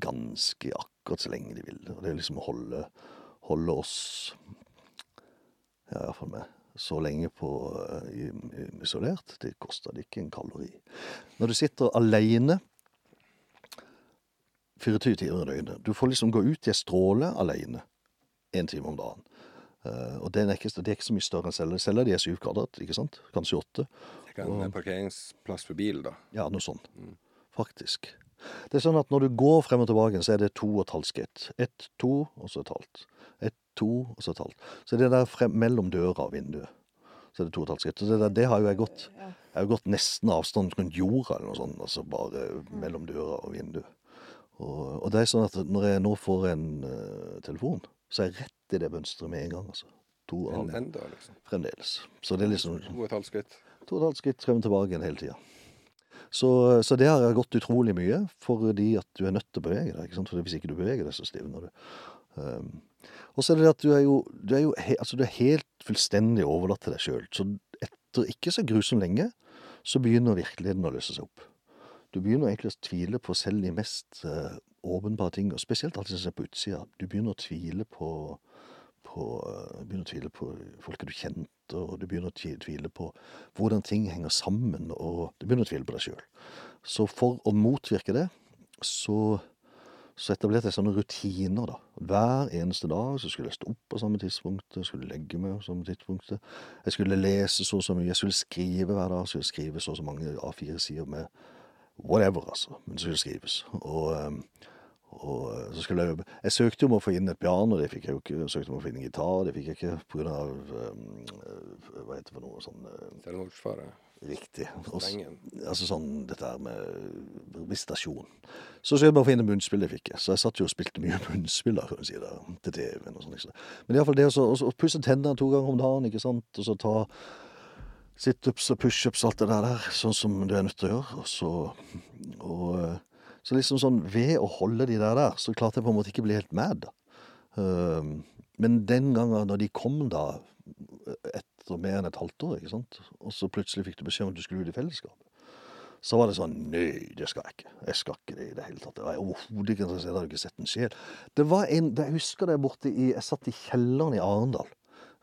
ganske akkurat så lenge de ville. Og det er liksom å holde, holde oss, ja iallfall meg, så lenge på uh, isolert. Det kosta det ikke en kalori. Når du sitter aleine 24 timer i døgnet Du får liksom gå ut i ei stråle aleine én time om dagen. Uh, og det er, ikke, det er, ikke, så mye større enn celler. Celler de er syv kvadrat, ikke sant? Kanskje åtte. Det kan en parkeringsplass for bil, da. Ja, noe sånt. Mm. Faktisk. Det er sånn at når du går frem og tilbake, så er det to og et halvt skritt. Ett, to, og så et halvt. Ett, to, og så et halvt. Så det er der frem, mellom døra og vinduet. Så er det to og et halvt skritt. Så det, der, det har jo jeg gått. Jeg har gått nesten avstand rundt jorda eller noe sånt. Altså bare mellom døra og vinduet. Og, og det er sånn at når jeg nå får en uh, telefon så er jeg rett i det mønsteret med en gang. altså. To og en, enda, liksom. Fremdeles. Så det er liksom To og et halvt skritt? To og et halvt skritt frem og tilbake igjen hele tida. Så, så, det har gått utrolig mye, fordi at du er nødt til å bevege deg. ikke sant? For Hvis ikke du beveger deg, så stivner du. Um, og så er det at du er jo, du er jo he, altså du er helt fullstendig overlatt til deg sjøl. Så etter ikke så grusomt lenge, så begynner virkeligheten å løse seg opp. Du begynner egentlig å tvile på selv de mest uh, åpenbare ting, og spesielt alt som er på utsida. Du begynner å tvile på, på, uh, begynner å tvile på folket du kjente, og du begynner å tvile på hvordan ting henger sammen, og du begynner å tvile på deg sjøl. Så for å motvirke det, så, så etablerte jeg sånne rutiner, da. Hver eneste dag så skulle jeg stå opp på samme tidspunkt, jeg skulle legge meg på samme tidspunkt. Jeg skulle lese så og så mye, jeg skulle skrive hver dag, jeg skulle skrive så og så mange A4-sider med whatever, altså. Men det skulle skrives. Og, ehm, og eh, så skulle jeg Jeg søkte om å få inn et piano, det fikk jeg jo ikke. Jeg søkte om å få inn en gitar, det fikk jeg ikke på grunn av um, Hva heter det for noe sånn Selvmordsfare. Riktig. Altså sånn dette her med visitasjon. Så skulle jeg bare få inn et munnspill, det fikk jeg. Så jeg satt jo og spilte mye munnspill da, kan du si, der, til TV-en og sånn. Liksom. Men iallfall det å pusse tennene to ganger om dagen, ikke sant, og så ta situps og pushups og alt det der, der, sånn som du er nødt til å gjøre. Og så, og, eh, så liksom sånn ved å holde de der der, så klarte jeg på en måte ikke å bli helt mad. Um, men den gangen når de kom da, etter mer enn et halvt år, ikke sant, og så plutselig fikk du beskjed om at du skulle ut i fellesskap, så var det sånn Nei, det skal jeg ikke. Jeg skal ikke det i det hele tatt. Jeg var overhodet ikke interessert. Jeg hadde ikke sett en sjel. Det var en, Jeg husker det borte i Jeg satt i kjelleren i Arendal,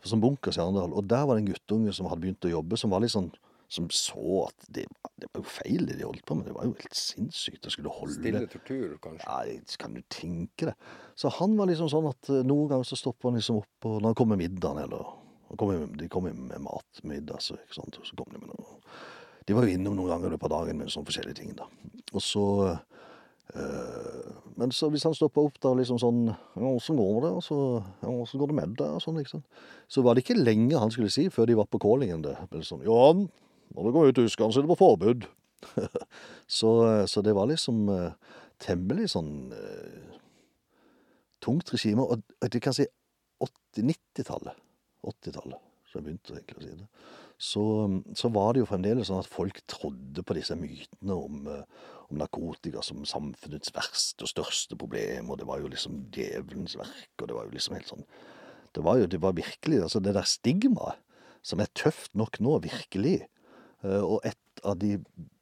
som bunkers i Arendal, og der var det en guttunge som hadde begynt å jobbe, som var litt sånn som så at det, det var jo feil det de holdt på med. Det var jo helt sinnssykt. å skulle holde Stille tortur, kanskje. ja, kan du tenke det. Så han var liksom sånn at eh, noen ganger så stopper han liksom opp og når han kommer med middagen, eller kom med, De kommer med mat, middag, så, ikke sant? så kom de med noe De var jo innom noen ganger i løpet av dagen med sånne forskjellige ting, da. Og så eh, Men så hvis han stoppa opp da liksom sånn Ja, åssen går det? Og så Ja, åssen går det med deg? Og sånn, ikke sant. Så var det ikke lenge han skulle si før de var på callingen. Det sånn Johan, når du går ut i Tyskland, så er det på forbud. så, så det var liksom eh, temmelig sånn uh, tungt regime. Og du kan si 80-90-tallet. 80-tallet, så jeg begynte egentlig å si det. Så, så var det jo fremdeles sånn at folk trodde på disse mytene om, eh, om narkotika som samfunnets verste og største problem, og det var jo liksom djevelens verk, og det var jo liksom helt sånn Det var jo det var virkelig altså det der stigmaet, som er tøft nok nå, virkelig. Eh, Og et av de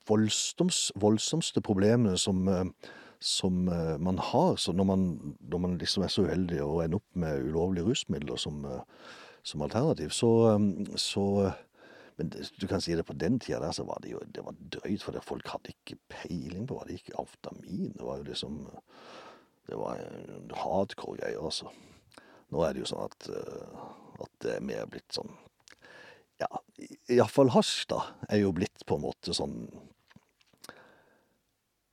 voldsoms, voldsomste problemene som, eh, som eh, man har når, man, når man liksom er så uheldig å ende opp med ulovlige rusmidler som, som alternativ, så, så Men du kan si det på den tida der, så var det jo det var drøyt, for folk hadde ikke peiling på hva det gikk amfetamin. Det var jo liksom Det var hardcore greier, altså. Nå er det jo sånn at, at det er mer blitt sånn ja, iallfall hasj, da, er jo blitt på en måte sånn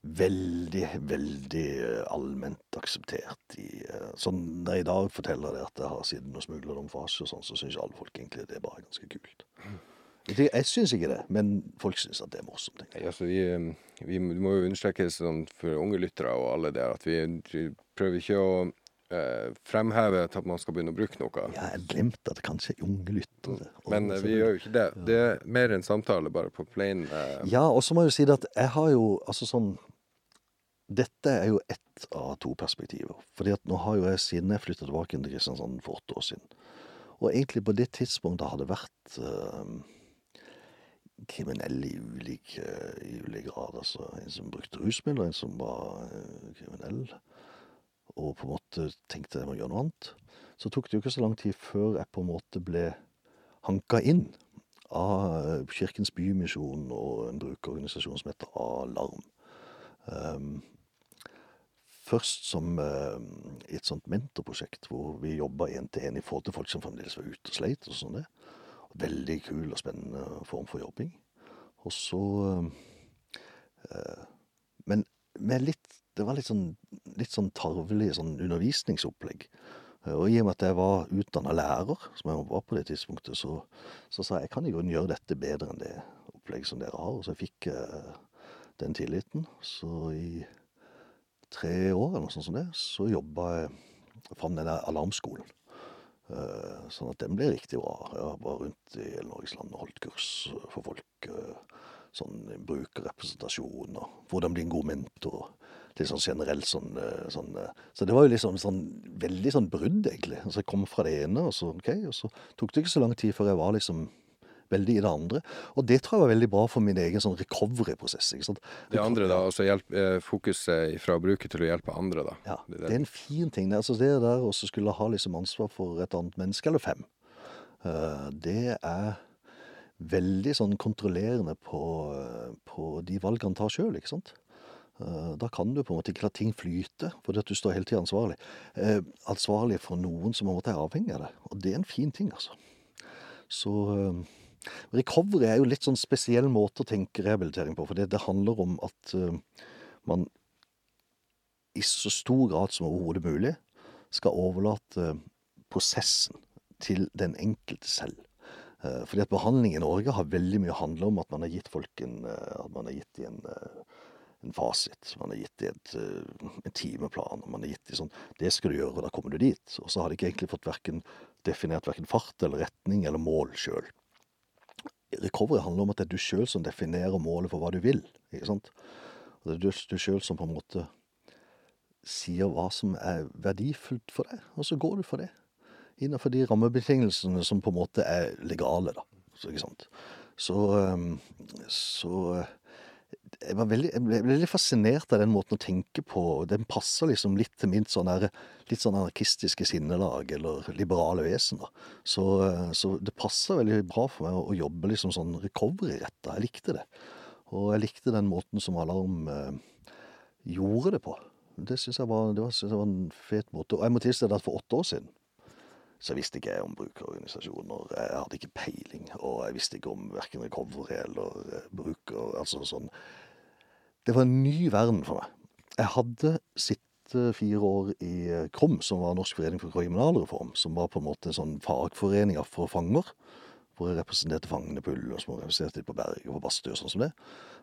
Veldig, veldig eh, allment akseptert i eh, Sånn når jeg i dag forteller det at jeg har siden og smugla dem for hasj og sånn, så syns alle folk egentlig det er bare ganske kult. Jeg, jeg syns ikke det, men folk syns at det er morsomt. Ja, altså, vi, eh, vi må jo understreke sånn for unge lyttere og alle der at vi prøver ikke å eh, fremheve til at man skal begynne å bruke noe. Ja, jeg glemte at det kanskje er unge lyttere. Men eh, vi gjør jo ikke det. Det er mer en samtale bare på plain eh, Ja, og så må jeg jo si det at jeg har jo altså sånn Dette er jo ett av to perspektiver. Fordi at nå har jo jeg siden jeg flytta tilbake til Kristiansand for åtte år siden, og egentlig på det tidspunktet hadde vært eh, kriminell i ulik, eh, i ulik grad. Altså en som brukte rusmidler, en som var eh, kriminell. Og på en måte tenkte jeg må gjøre noe annet. Så tok det jo ikke så lang tid før jeg på en måte ble hanka inn av eh, Kirkens Bymisjon og en brukerorganisasjon som heter Alarm. Um, først som uh, et sånt mentorprosjekt hvor vi jobba én til én i forhold til folk som fremdeles var ute og sleit. og sånn det. Veldig kul og spennende form for jobbing. Og så uh, Men med litt Det var litt sånn, litt sånn tarvelig sånn undervisningsopplegg. Eh, Og i og med at jeg var utdanna lærer, som jeg var på det tidspunktet, så, så sa jeg jeg kan grunnen gjøre dette bedre enn det opplegget som dere har. Og så fikk jeg den tilliten. Så i tre år eller noe sånt som det, så jobba jeg fram den der alarmskolen. Eh, Sånn at den ble riktig bra. Jeg var rundt i hele Norges land og holdt kurs for folk. Sånn brukerrepresentasjon og hvordan bli en god mentor. Litt sånn generelt sånn, eh, sånn eh, Så det var jo liksom sånn veldig sånn brudd, egentlig. Så jeg kom fra det ene, og så ok, og så tok det ikke så lang tid før jeg var liksom veldig i det andre. Og det tror jeg var veldig bra for min egen sånn recovery-prosess. ikke sant? det andre, da. Altså hjelp, eh, fokuset fra å bruke til å hjelpe andre, da. Ja, Det er en fin ting. Altså det der å skulle ha liksom ansvar for et annet menneske, eller fem, det er veldig sånn kontrollerende på, på de valgene han tar sjøl, ikke sant. Eh, Da kan du på en måte ikke la ting flyte, fordi at du står hele tida ansvarlig. Eh, ansvarlig for noen som på en måte er avhengig av det. Og det er en fin ting, altså. Så eh, recovery er jo litt sånn spesiell måte å tenke rehabilitering på, for det, handler om at man i så stor grad som overhodet mulig skal overlate prosessen til den enkelte selv. Eh, Fordi at behandling i Norge har veldig mye handla om at man har gitt folk en, eh, at man har gitt en, eh, en fasit. Man har gitt et, en timeplan. Man har gitt de sånn Det skal du gjøre, og da kommer du dit. Og så har de ikke egentlig fått verken, definert verken fart eller retning eller mål sjøl. Recovery handler om at det er du sjøl som definerer målet for hva du vil. ikke sant? Og det er du sjøl som på en måte sier hva som er verdifullt for deg, og så går du for det. Innenfor de rammebetingelsene som på en måte er legale, da. Så, ikke sant? Så, så øh, jeg, veldig, jeg ble veldig fascinert av den måten å tenke på. Den passer liksom litt til mitt sånn her, litt sånn anarkistiske sinnelag, eller liberale vesen. da. Så, øh, så det passer veldig bra for meg å, jobbe liksom sånn recovery-retta. Jeg likte det. Og jeg likte den måten som Alarm eh, gjorde det på. Det syns jeg, synes jeg var en fet måte. Og jeg må tilstå at for åtte år siden så visste ikke jeg om brukerorganisasjoner. Jeg hadde ikke peiling, og jeg visste ikke om verken recovery eller eh, bruker... Altså sånn Det var en ny verden for meg. Jeg hadde sittet fire år i eh, KROM, som var Norsk forening for kriminalreform, som var på en måte en sånn fagforening for fanger. Hvor jeg representerte fangene på Ull, og som representerte de på Berg og på Bastø og sånn som det.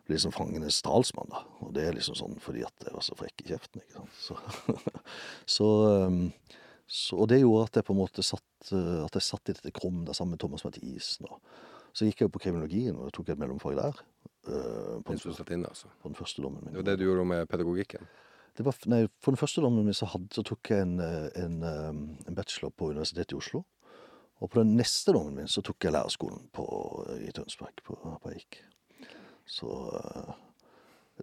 Ble liksom fangenes talsmann, da. Og det er liksom sånn fordi at jeg var så frekk i kjeften, ikke sant. Så, så, um, så Og det gjorde at jeg på en måte satt uh, At jeg satt i dette krum der sammen med Thomas Mathisen. Så gikk jeg jo på kriminologien, og tok et mellomfag der. uh, på, den, inne, altså. på den første dommen min. Det var det du gjorde med pedagogikken. Det var, nei, for den første dommen min så, hadde, så tok jeg en, eh, en, eh, en bachelor på Universitetet i Oslo. Og på den neste dommen min så tok jeg lærerskolen på, i Tønsberg, på, på Eik. Så eh,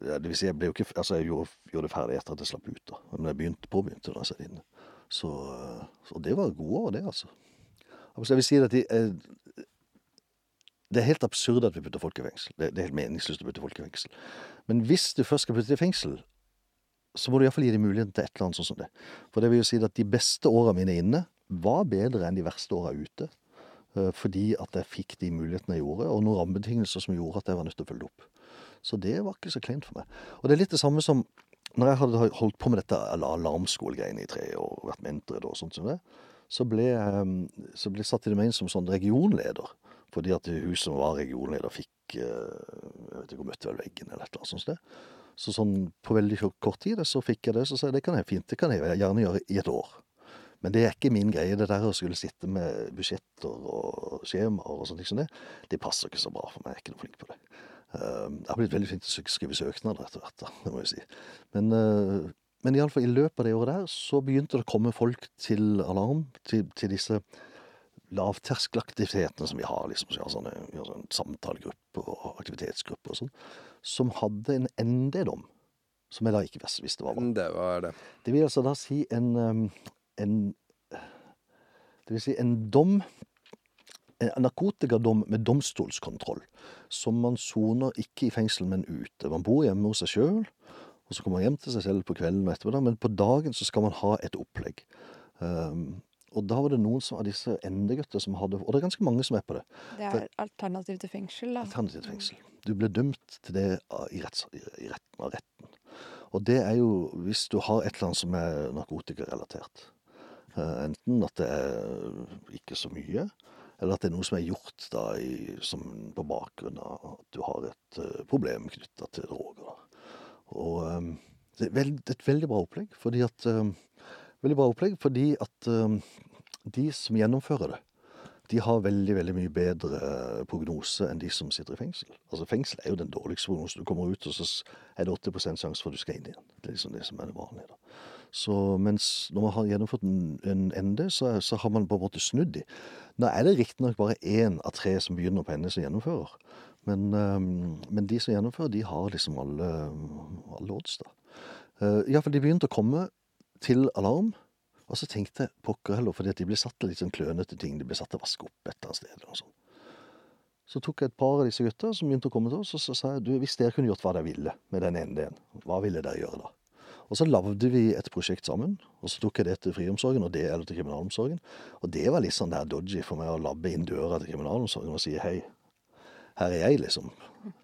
ja, Det vil si, jeg ble jo ikke Altså, jeg gjorde, gjorde det ferdig etter at jeg slapp ut, da. Men jeg begynte, påbegynte da jeg satt inne. Så, så det var gode år, det, altså. Jeg vil si at de, eh, det er helt absurd at vi putter folk i fengsel. Det, det er helt meningsløst å putte folk i fengsel. Men hvis du først skal putte i fengsel, så må du iallfall gi dem muligheten til et eller annet sånn som det. For det vil jo si at de beste åra mine inne var bedre enn de verste åra ute. eh, Fordi at jeg fikk de mulighetene jeg gjorde, og noen rammebetingelser som gjorde at jeg var nødt til å følge opp. Så det var ikke så kleint for meg. Og det er litt det samme som når jeg hadde holdt på med dette ala- alarmskolegreiene i tre år, vært mentor og sånt som det, så ble jeg så ble jeg satt til meg inn som sånn regionleder. Fordi at hun som var regionleder fikk eh, Jeg vet ikke, møtte vel veggen eller et eller annet sånt. Så sånn på veldig kort- tid så fikk jeg det. Så sa jeg det kan jeg fint, det kan jeg gjerne gjøre i et år. Men det er ikke min greie, det der å skulle sitte med budsjetter og skjemaer og sånne ting det. Det passer ikke så bra for meg, jeg er ikke noe flink på det. Eh, Jeg har blitt veldig flink til å skrive søknader etter hvert, da, det må jeg si. Men, eh, men iallfall i løpet av det året der, så begynte det å komme folk til Alarm, til, til disse lavterskelaktivitetene som vi har, liksom, så vi har sånne, vi har sånne samtalegrupper og aktivitetsgrupper og sånn, som hadde en ND-dom, som jeg da ikke visste hva var. Det var det. Det vil altså da si en, um, en Det vil si en dom narkotikadom med domstolskontroll. Som man soner ikke i fengsel, men ute. Man bor hjemme hos seg sjøl, og så kommer man hjem til seg selv på kvelden og ettermiddag. Men på dagen så skal man ha et opplegg. Um, og da var det noen som, av disse ND-gutter som hadde Og det er ganske mange som er på det. Det er alternativ til fengsel, da. Alternativt fengsel. Du ble dømt til det i, retts, i i retten av retten. Og det er jo hvis du har et eller annet som er narkotikarelatert. Eh, Enten at det er ikke så mye, eller at det er noe som er gjort da i, som på bakgrunn av at du har et uh, problem knytta til droger. Og um, det er veld, et veldig bra opplegg, fordi at um, Veldig bra opplegg fordi at um, de som gjennomfører det, de har veldig veldig mye bedre prognose enn de som sitter i fengsel. Altså Fengsel er jo den dårligste prognosen. Du kommer ut, og så er det 80% sjanse for at du skal inn igjen. Det er liksom det som er det vanlige. da. Så mens når man har gjennomført en, en ND, så, så har man på en måte snudd de. Nå er det riktignok bare én av tre som begynner på ND, som gjennomfører. Men, ehm, men de som gjennomfører, de har liksom alle, alle odds, da. Uh, Iallfall de begynte å komme til alarm. Og så tenkte jeg pokker heller, fordi at de ble satt til litt sånn klønete ting. De ble satt til å vaske opp et eller annet sted. eller noe. Så tok jeg et par av disse gutta som begynte å komme til oss, og så sa jeg du, hvis dere kunne gjort hva dere ville med den ene ideen, hva ville dere gjøre da? Og så lagde vi et prosjekt sammen, og så tok jeg det til friomsorgen, og det eller til kriminalomsorgen. Og det var litt sånn der dodgy for meg å labbe inn døra til kriminalomsorgen og si hei, her er jeg, liksom.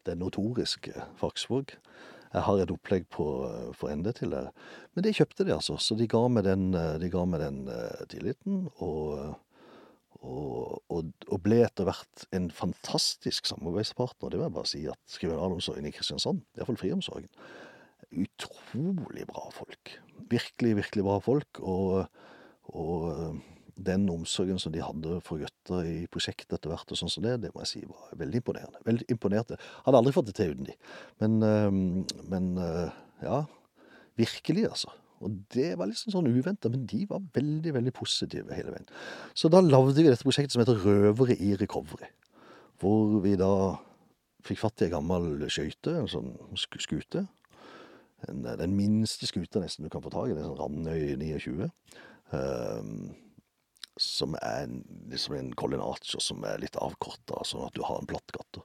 Det notoriske Faksvåg. Jeg har et opplegg på, for ND til dere. Men det kjøpte de, altså. Så de ga meg den, de ga meg den tilliten. Og, og, og, og, ble etter hvert en fantastisk samarbeidspartner. Det vil jeg bare si at kriminalomsorgen i Kristiansand, iallfall friomsorgen, utrolig bra folk. Virkelig, virkelig bra folk. Og, og den omsorgen som de hadde for gutter i prosjektet etter hvert, og sånn som det, det må jeg si var veldig imponerende. Veldig imponerte. Hadde aldri fått det til uten de. Men, men ja, virkelig, altså. Og det var liksom sånn uventa, men de var veldig, veldig positive hele veien. Så da lagde vi dette prosjektet som heter Røvere i recovery. Hvor vi da fikk fatt i ei gammel skøyte, en sånn skute. En, den minste skuta nesten du kan få tak i. Det er sånn Randøy 29. Um, som er en, liksom en Collinaccio som er litt avkorta, sånn at du har en plattgatter.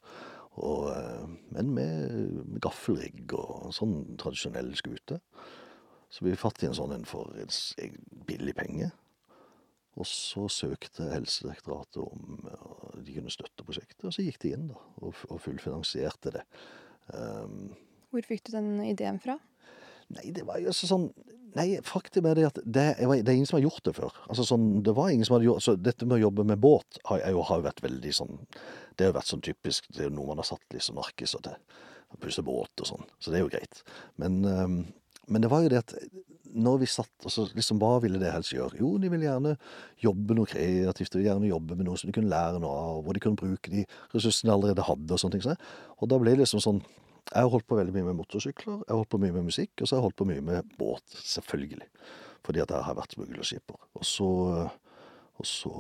Og, men med, gaffelrigg og sånn tradisjonell skute. Så vi fatt i en sånn en for en billig penge. Og så søkte Helsedirektoratet om de kunne støtte prosjektet, og så gikk de inn da, og, og fullfinansierte det. Um, Hvor fikk du den ideen fra? Nei, det var jo sånn Nei, faktum er det at det, det, er ingen som har gjort det før. Altså sånn, det var ingen som hadde gjort Så dette med å jobbe med båt har, jo, vært veldig sånn Det har jo vært sånn typisk Det er jo noe man har satt liksom narkiser til. Pusse båt og sånn. Så det er jo greit. Men, um, men det var jo det at når vi satt og så liksom Hva ville det helst gjøre? Jo, de ville gjerne jobbe noe kreativt. De ville gjerne jobbe med noe som de kunne lære noe av, hvor de kunne bruke de ressursene de allerede hadde. Og sånne ting. Og da ble det liksom sånn jeg har holdt på veldig mye med motorsykler, jeg har holdt på mye med musikk, og så har jeg holdt på mye med båt, selvfølgelig. Fordi at jeg har vært smuglerskipper. Og så, og så,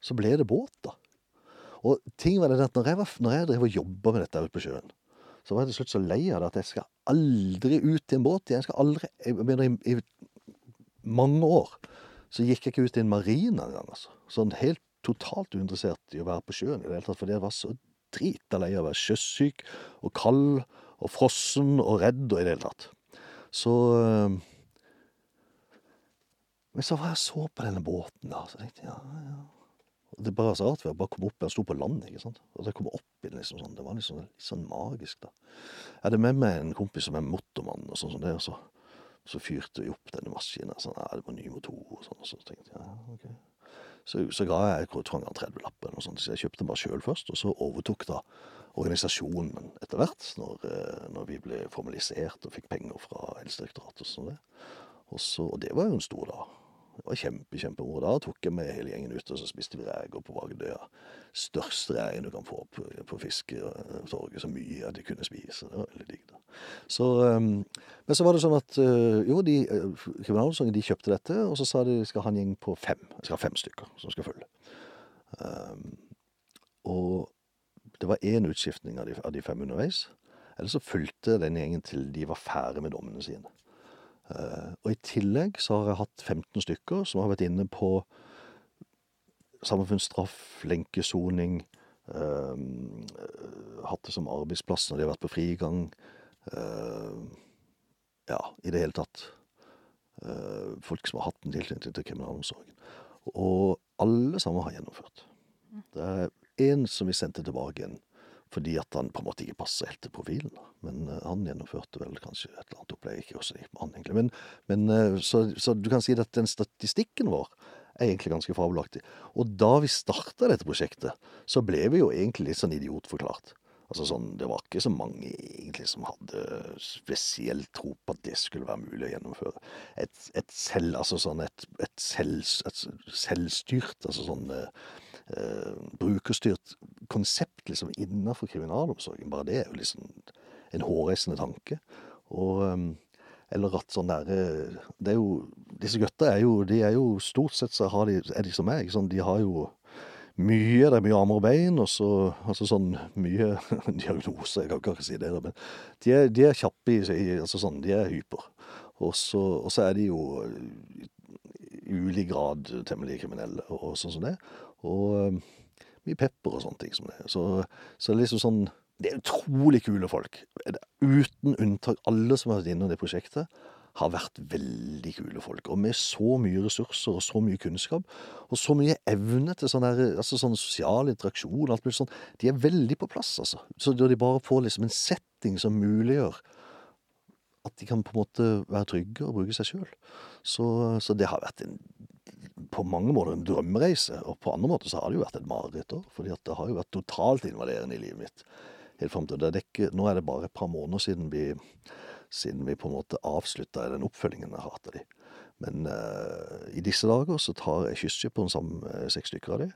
så ble det båt, da. Og ting var det at når jeg, var, når jeg drev og jobba med dette ute på sjøen, så var jeg til slutt så lei av det at jeg skal aldri ut i en båt. Jeg skal aldri Jeg mener, i, i mange år så gikk jeg ikke ut i en marina engang, altså. Sånn helt totalt uinteressert i å være på sjøen i det hele tatt, fordi jeg var så drita lei av å være sjøsyk og kald og frossen og redd og i det hele tatt. Så Men så var jeg så på denne båten, da, så tenkte jeg ja, ja. Det er bare så rart, for jeg bare kom opp, jeg sto på land, ikke sant. Og da kom jeg opp i den liksom sånn, det var liksom litt sånn magisk, da. Jeg hadde med meg en kompis som er motormann og sånn som det, og så, så fyrte vi opp denne maskinen. Sånn, ja, det var ny motor og sånn, og så tenkte jeg ja, ok. Så, så ga jeg jeg tror han 30 lapper sånt, så jeg kjøpte den bare sjøl først. Og så overtok da organisasjonen etter hvert, når, når, vi ble formalisert og fikk penger fra Helsedirektoratet og sånn det. Og, så, og det var jo en stor dag. Det var kjempe, kjempemoro. Da tok jeg med hele gjengen ut, og så spiste vi reker på Vagdøya. Største reien du kan få på, på Fisketorget. Så mye at de kunne spise. Det var veldig digg, da. Så, um, men så var det sånn at uh, jo, de, uh, de kjøpte dette, og så sa de de skal ha en gjeng på fem. Jeg skal ha fem stykker som skal følge. Um, og det var én utskiftning av de, av de fem underveis. Eller så fulgte den gjengen til de var ferdig med dommene sine. Uh, og i tillegg så har jeg hatt 15 stykker som har vært inne på samfunnsstraff, lenkesoning, uh, hatt det som arbeidsplass når de har vært på frigang. Uh, ja, i det hele tatt. folk som har hatt en tilknytning til kriminalomsorgen. Og alle sammen har gjennomført. Det er én som vi sendte tilbake igjen fordi at han på en måte ikke passer helt til profilen. Men uh, han gjennomførte vel kanskje et eller annet opplegg. Ikke også han, egentlig. Men, men uh, så, så, du kan si at den statistikken vår er egentlig ganske fabelaktig. Og da vi starta dette prosjektet, så ble vi jo egentlig litt sånn idiotforklart. Altså sånn, Det var ikke så mange egentlig som hadde spesiell tro på at det skulle være mulig å gjennomføre. Et, et selv, altså sånn et, et, selv, et selvstyrt, altså sånn uh, brukerstyrt konsept liksom innenfor kriminalomsorgen. Bare det er jo liksom en hårreisende tanke. Og eller at sånn derre Det er jo Disse gutta er jo De er jo stort sett så de, er de som meg. Sånn, de har jo mye Det er mye armer og bein, og så altså sånn mye diagnoser, jeg kan ikke si det, men de er, de er kjappe i altså sånn, De er hyper. Og så, og så er de jo i ulik grad temmelig kriminelle og sånn som det. Og mye pepper og sånne ting som det. Så, så liksom sånn Det er utrolig kule folk. Uten unntak. Alle som har vært innom det prosjektet, har vært veldig kule folk. Og med så mye ressurser og så mye kunnskap, og så mye evne til sånn, altså sånn sosial interaksjon alt mulig sånn. De er veldig på plass, altså. Så da de bare får liksom en setting som muliggjør at de kan på en måte være trygge og bruke seg sjøl. Så, så det har vært en på mange måter en drømmereise, og på andre måter så har det jo vært et mareritt òg. fordi det har jo vært totalt invaderende i livet mitt. Helt frem til det. er nå er det bare et par måneder siden vi, siden vi på en måte avslutta den oppfølgingen jeg har hatt de. Men uh, i disse dager så tar jeg kystskipperen sammen med seks stykker av de.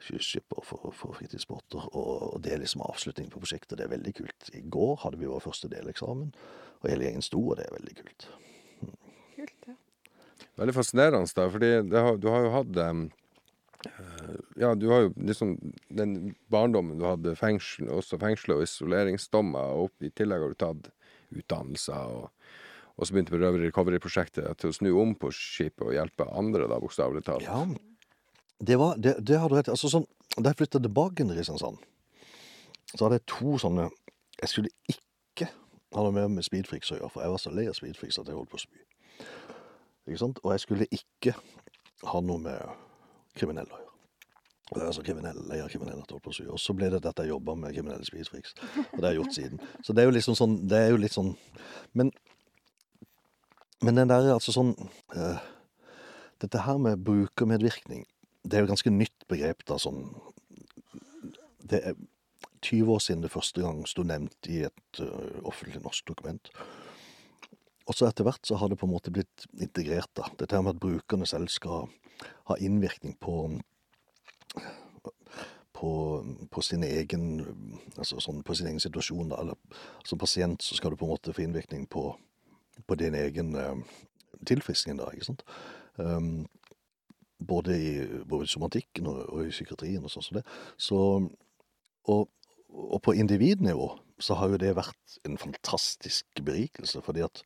Kystskipper for, for fritidsbåter. Og, og det er liksom avslutning på prosjektet. Det er veldig kult. I går hadde vi vår første deleksamen, og hele gjengen sto, og det er veldig kult. Veldig fascinerende, da, fordi har, du har jo hatt eh, Ja, du har jo liksom den barndommen du hadde fengsel, også fengsel og isoleringsdommer, og i tillegg har du tatt utdannelser, og, og så begynte Røver Recovery-prosjektet til å snu om på skipet og hjelpe andre, da, bokstavelig talt. Ja, det var Det, det har du rett i. Altså sånn, da jeg flytta tilbake til Kristiansand, så hadde jeg to sånne Jeg skulle ikke ha noe mer med speedfreaks å gjøre, for jeg var så lei av speedfreaks at jeg holdt på å spy. Og jeg skulle ikke ha noe med kriminelle å gjøre. Er altså kriminelle, av kriminelle jeg på spy. Og så ble det at jeg jobba med kriminelle spisefriks. Og det har jeg gjort siden. Så det er jo liksom sånn Det er jo litt sånn Men, men den der altså sånn uh, Dette her med brukermedvirkning det er jo et ganske nytt begrep, da, sånn Det er 20 år siden det første gang sto nevnt i et uh, offentlig norsk dokument. Og så etter hvert så har det på en måte blitt integrert, da. Dette her med at brukerne selv skal ha innvirkning på på, på sin egen altså sånn på sin egen situasjon, da. Eller som pasient så skal du på en måte få innvirkning på, på din egen eh, tilfriskning, da, ikke sant. Um, både i, både i somatikken og, og, i psykiatrien og sånn som det. Så, og, og, på individnivå så har jo det vært en fantastisk berikelse, fordi at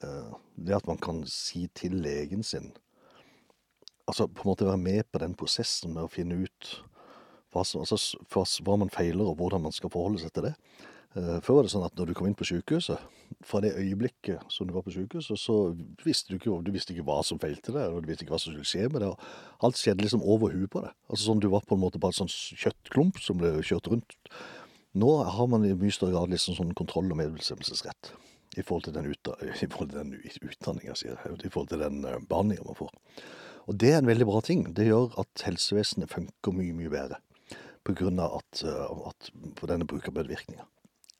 det at man kan si til legen sin Altså på en måte være med på den prosessen med å finne ut hva, altså, hva man feiler, og hvordan man skal forholde seg til det. Uh, før var det sånn at når du kom inn på sykehuset, fra det øyeblikket som du var på sykehuset, så visste du ikke, du visste ikke hva som feilte deg, og du visste ikke hva som skulle skje med deg. Alt skjedde liksom over huet på deg. Altså sånn Du var på en måte bare en sånn kjøttklump som ble kjørt rundt. Nå har man i mye større grad liksom sånn kontroll- og medbestemmelsesrett i forhold til den, ut, utdanninga, jeg, i forhold til den behandlinga man får. Og det er en veldig bra ting. Det gjør at helsevesenet funker mye, mye bedre av at, uh, at, på denne brukermedvirkninga.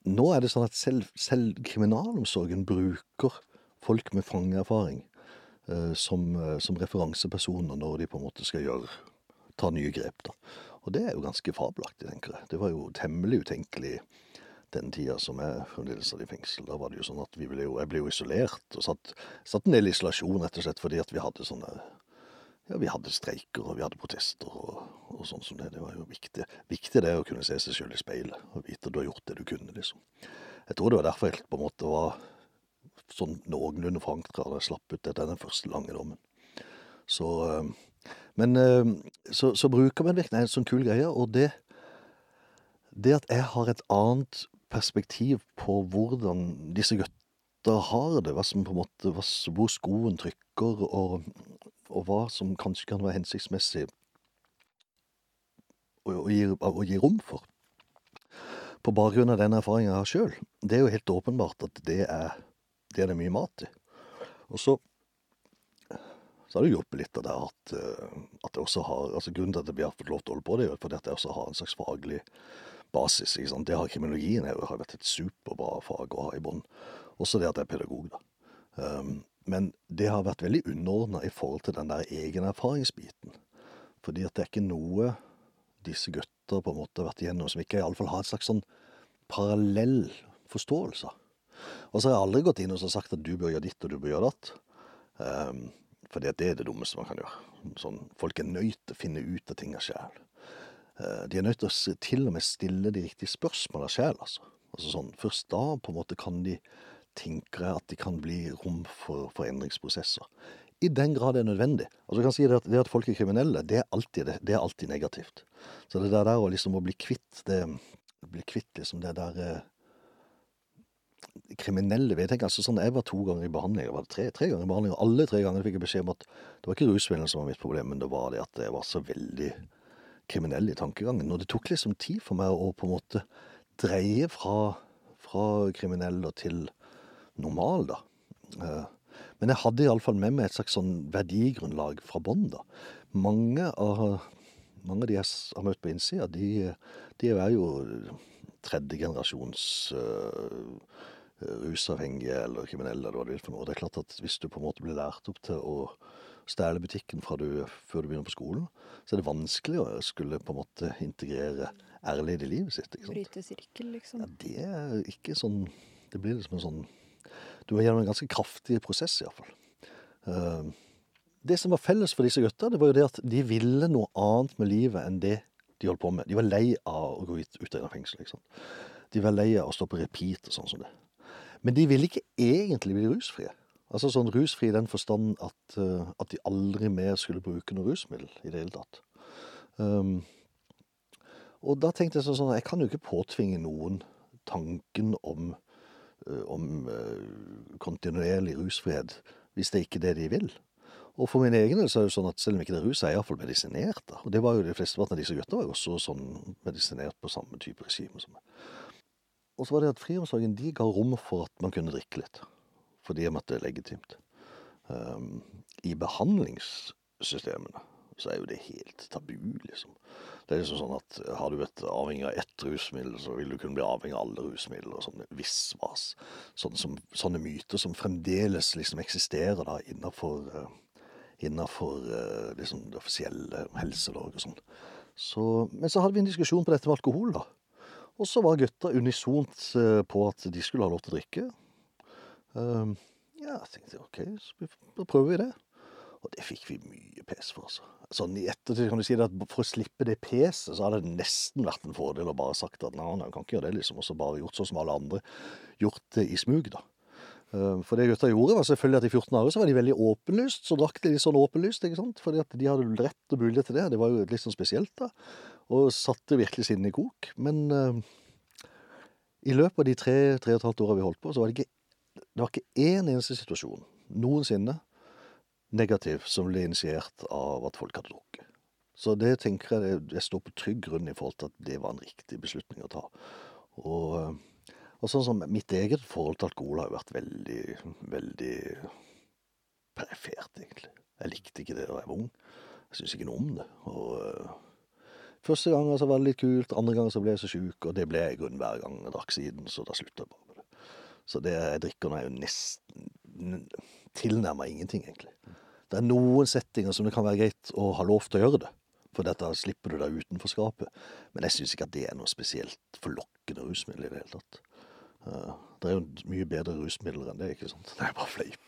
Nå er det sånn at selv, selv kriminalomsorgen bruker folk med fangeerfaring eh, som, eh, som, referansepersoner når de på en måte skal gjøre, ta nye grep. da. Og det er jo ganske fabelaktig, tenker jeg. Det var jo temmelig utenkelig den tida som jeg fremdeles satt i fengsel. Da var det jo sånn at ble jo, jeg ble jo isolert og satt, satt en del isolasjon rett og slett fordi at vi hadde sånne ja, vi hadde streiker og vi hadde protester og, og sånn som det. Det var jo viktig. Viktig det å kunne se seg sjøl i speilet og vite at du har gjort det du kunne, liksom. Jeg tror det var derfor jeg på en måte var sånn noenlunde forankra da jeg slapp ut etter den første lange dommen. Så Men så, så man virkelig en sånn kul greie, og det Det at jeg har et annet perspektiv på hvordan disse gutta har det, hva som på en måte, hvor skoen trykker, og og hva som kanskje kan være hensiktsmessig å, gi, rom for. På bakgrunn av den erfaringen jeg har sjøl. Det er jo helt åpenbart at det er det er det mye mat i. Og så, så har det hjulpet litt av det at, eh, at jeg også har altså Grunnen til at jeg har fått lov til å holde på det, er fordi at jeg også har en slags faglig basis. Det har kriminologien har vært et superbra fag å ha i bånn. Også det at jeg er pedagog, da. Um, men det har vært veldig underordna i forhold til den der egenerfaringsbiten. Fordi at det er ikke noe disse gutter på en måte har vært igjennom som ikke iallfall har et slags sånn parallell forståelse. Og så har jeg aldri gått inn og sagt at du bør gjøre ditt og du bør gjøre datt. Um, fordi at det er det dummeste man kan gjøre. Sånn, folk er nødt til å finne ut av tinga sjæl. Uh, de er nødt til å til og med stille de riktige spørsmåla sjøl, altså. altså sånn, først da på en måte kan de tenke at de kan bli rom for, endringsprosesser. i den grad det er nødvendig. Altså så kan si det at, det at folk er kriminelle, det er alltid, det, er alltid negativt. Så det der, å liksom å bli kvitt det Bli kvitt liksom det der eh, kriminelle vedtek. Altså sånn, Jeg var to ganger i behandling, eller var tre, tre ganger i behandling, og alle tre gangene fikk jeg beskjed om at det var ikke rusmidlene som var mitt problem, men det var det at jeg var så veldig kriminell i tankegangen. Og det tok liksom tid for meg å på en måte dreie fra, fra kriminell og til normal, da. Eh, men jeg hadde iallfall med meg et slags sånn verdigrunnlag fra bånn, da. Mange av, mange av de jeg har møtt på innsida, de, de er jo tredjegenerasjons uh, rusavhengige eller kriminelle eller hva du vil for noe. Det er klart at hvis du på en måte blir lært opp til å stjele butikken fra du, før du begynner på skolen, så er det vanskelig å skulle på en måte integrere ærlighet i livet sitt. ikke sant? Bryte sirkel, liksom. Ja, det er ikke sånn Det blir liksom en sånn Du er gjennom en ganske kraftig prosess, iallfall. Uh, det som var felles for disse gutta, det var jo det at de ville noe annet med livet enn det de holdt på med. De var lei av å gå ut, ut av fengsel. Ikke sant? De var lei av å stå på repeat og sånn som det. Men de ville ikke egentlig bli rusfrie. Altså sånn rusfri i den forstand at, uh, at, de aldri mer skulle bruke noe rusmiddel i det hele tatt. Um, og da tenkte jeg sånn Jeg kan jo ikke påtvinge noen tanken om, uh, om uh, kontinuerlig rusfrihet hvis det er ikke er det de vil. Og for min egen del så er det sånn at selv om ikke det er rus, er jeg iallfall medisinert. da. Og det var jo de fleste av disse guttene var jo også sånn medisinert på samme type regime som meg. Og så var det at friomsorgen de ga rom for at man kunne drikke litt. Fordi at det er legitimt. Um, I behandlingssystemene så er jo det helt tabu, liksom. Det er liksom sånn at har du vært avhengig av ett rusmiddel, så vil du kunne bli avhengig av alle rusmidler og sånne visvas. Sånne, sånne myter som fremdeles liksom eksisterer da innafor uh, innafor uh, liksom det offisielle helselov og sånn. Så, men så hadde vi en diskusjon på dette med alkohol, da. Og så var gutta unisont på at de skulle ha lov til å drikke. Uh, ja, jeg OK, så prøver vi det. Og det fikk vi mye pes for, altså. Sånn i ettertid kan du si at for å slippe det peset, så hadde det nesten vært en fordel å bare sagt at nei, nei, kan ikke gjøre det, liksom. Og så bare gjort sånn som alle andre. Gjort det i smug, da. Eh, for det gutta gjorde, var selvfølgelig at i 14 år så var de veldig åpenlyst. Så drakk de litt sånn åpenlyst, ikke sant. Fordi at de hadde rett og mulighet til det. Det var jo litt sånn spesielt, da. Og satte virkelig sinnet i kok. Men uh, i løpet av de tre, tre og et halvt åra vi holdt på, så var det ikke det var ikke én eneste situasjon noensinne negativ som ble initiert av at folk hadde drukket. Så det tenker jeg jeg står på trygg grunn i forhold til at det var en riktig beslutning å ta. Og, og sånn som mitt eget forhold til alkohol har jo vært veldig, veldig perifert, egentlig. Jeg likte ikke det da jeg var ung. Jeg syntes ikke noe om det. Og første gang så var det litt kult, andre gang så ble jeg så sjuk, og det ble jeg i grunnen hver gang jeg drakk siden, så da slutta jeg bare. Så det jeg drikker nå er jo nesten tilnærma ingenting, egentlig. Det er noen settinger som det kan være greit å ha lov til å gjøre det. For dette slipper du deg utenfor Men jeg syns ikke at det er noe spesielt forlokkende rusmiddel i det hele tatt. Uh, det er jo mye bedre rusmidler enn det, ikke sant? Det er bare fleip.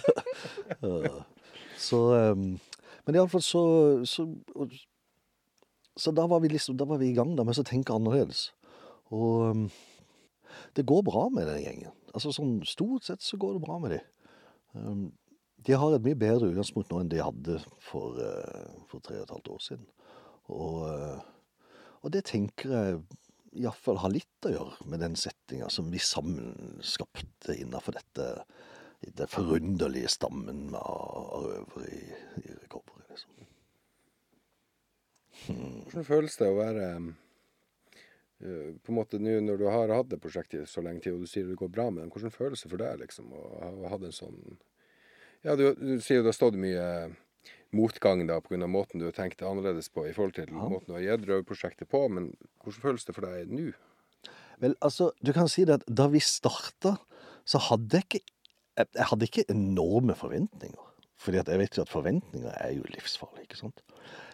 uh, så um, Men iallfall så, så Så da var vi liksom, da var vi i gang da, med å tenke annerledes. Og um, det går bra med den gjengen. Altså sånn Stort sett så går det bra med dem. Um, de har et mye bedre utgangspunkt nå enn de hadde for, uh, for tre og et halvt år siden. Og, uh, og det tenker jeg iallfall har litt å gjøre med den settinga som vi sammen skapte innafor dette den forunderlige stammen av røvere i, i recovery. Liksom. Hmm. Hvordan føles det å være uh, på en måte nå når du har hatt det prosjektet så lenge tid, og du sier det går bra med dem, hvordan føles det for deg liksom, å ha en sånn ja, du, du sier det har stått mye motgang da pga. måten du har tenkt annerledes på i forhold til ja. måten du har gitt Røverprosjektet på, men hvordan føles det for deg nå? Vel, altså, du kan si det at da vi starta, så hadde jeg ikke Jeg hadde ikke enorme forventninger. Fordi jeg vet jo at forventninger er jo livsfarlige, ikke sant.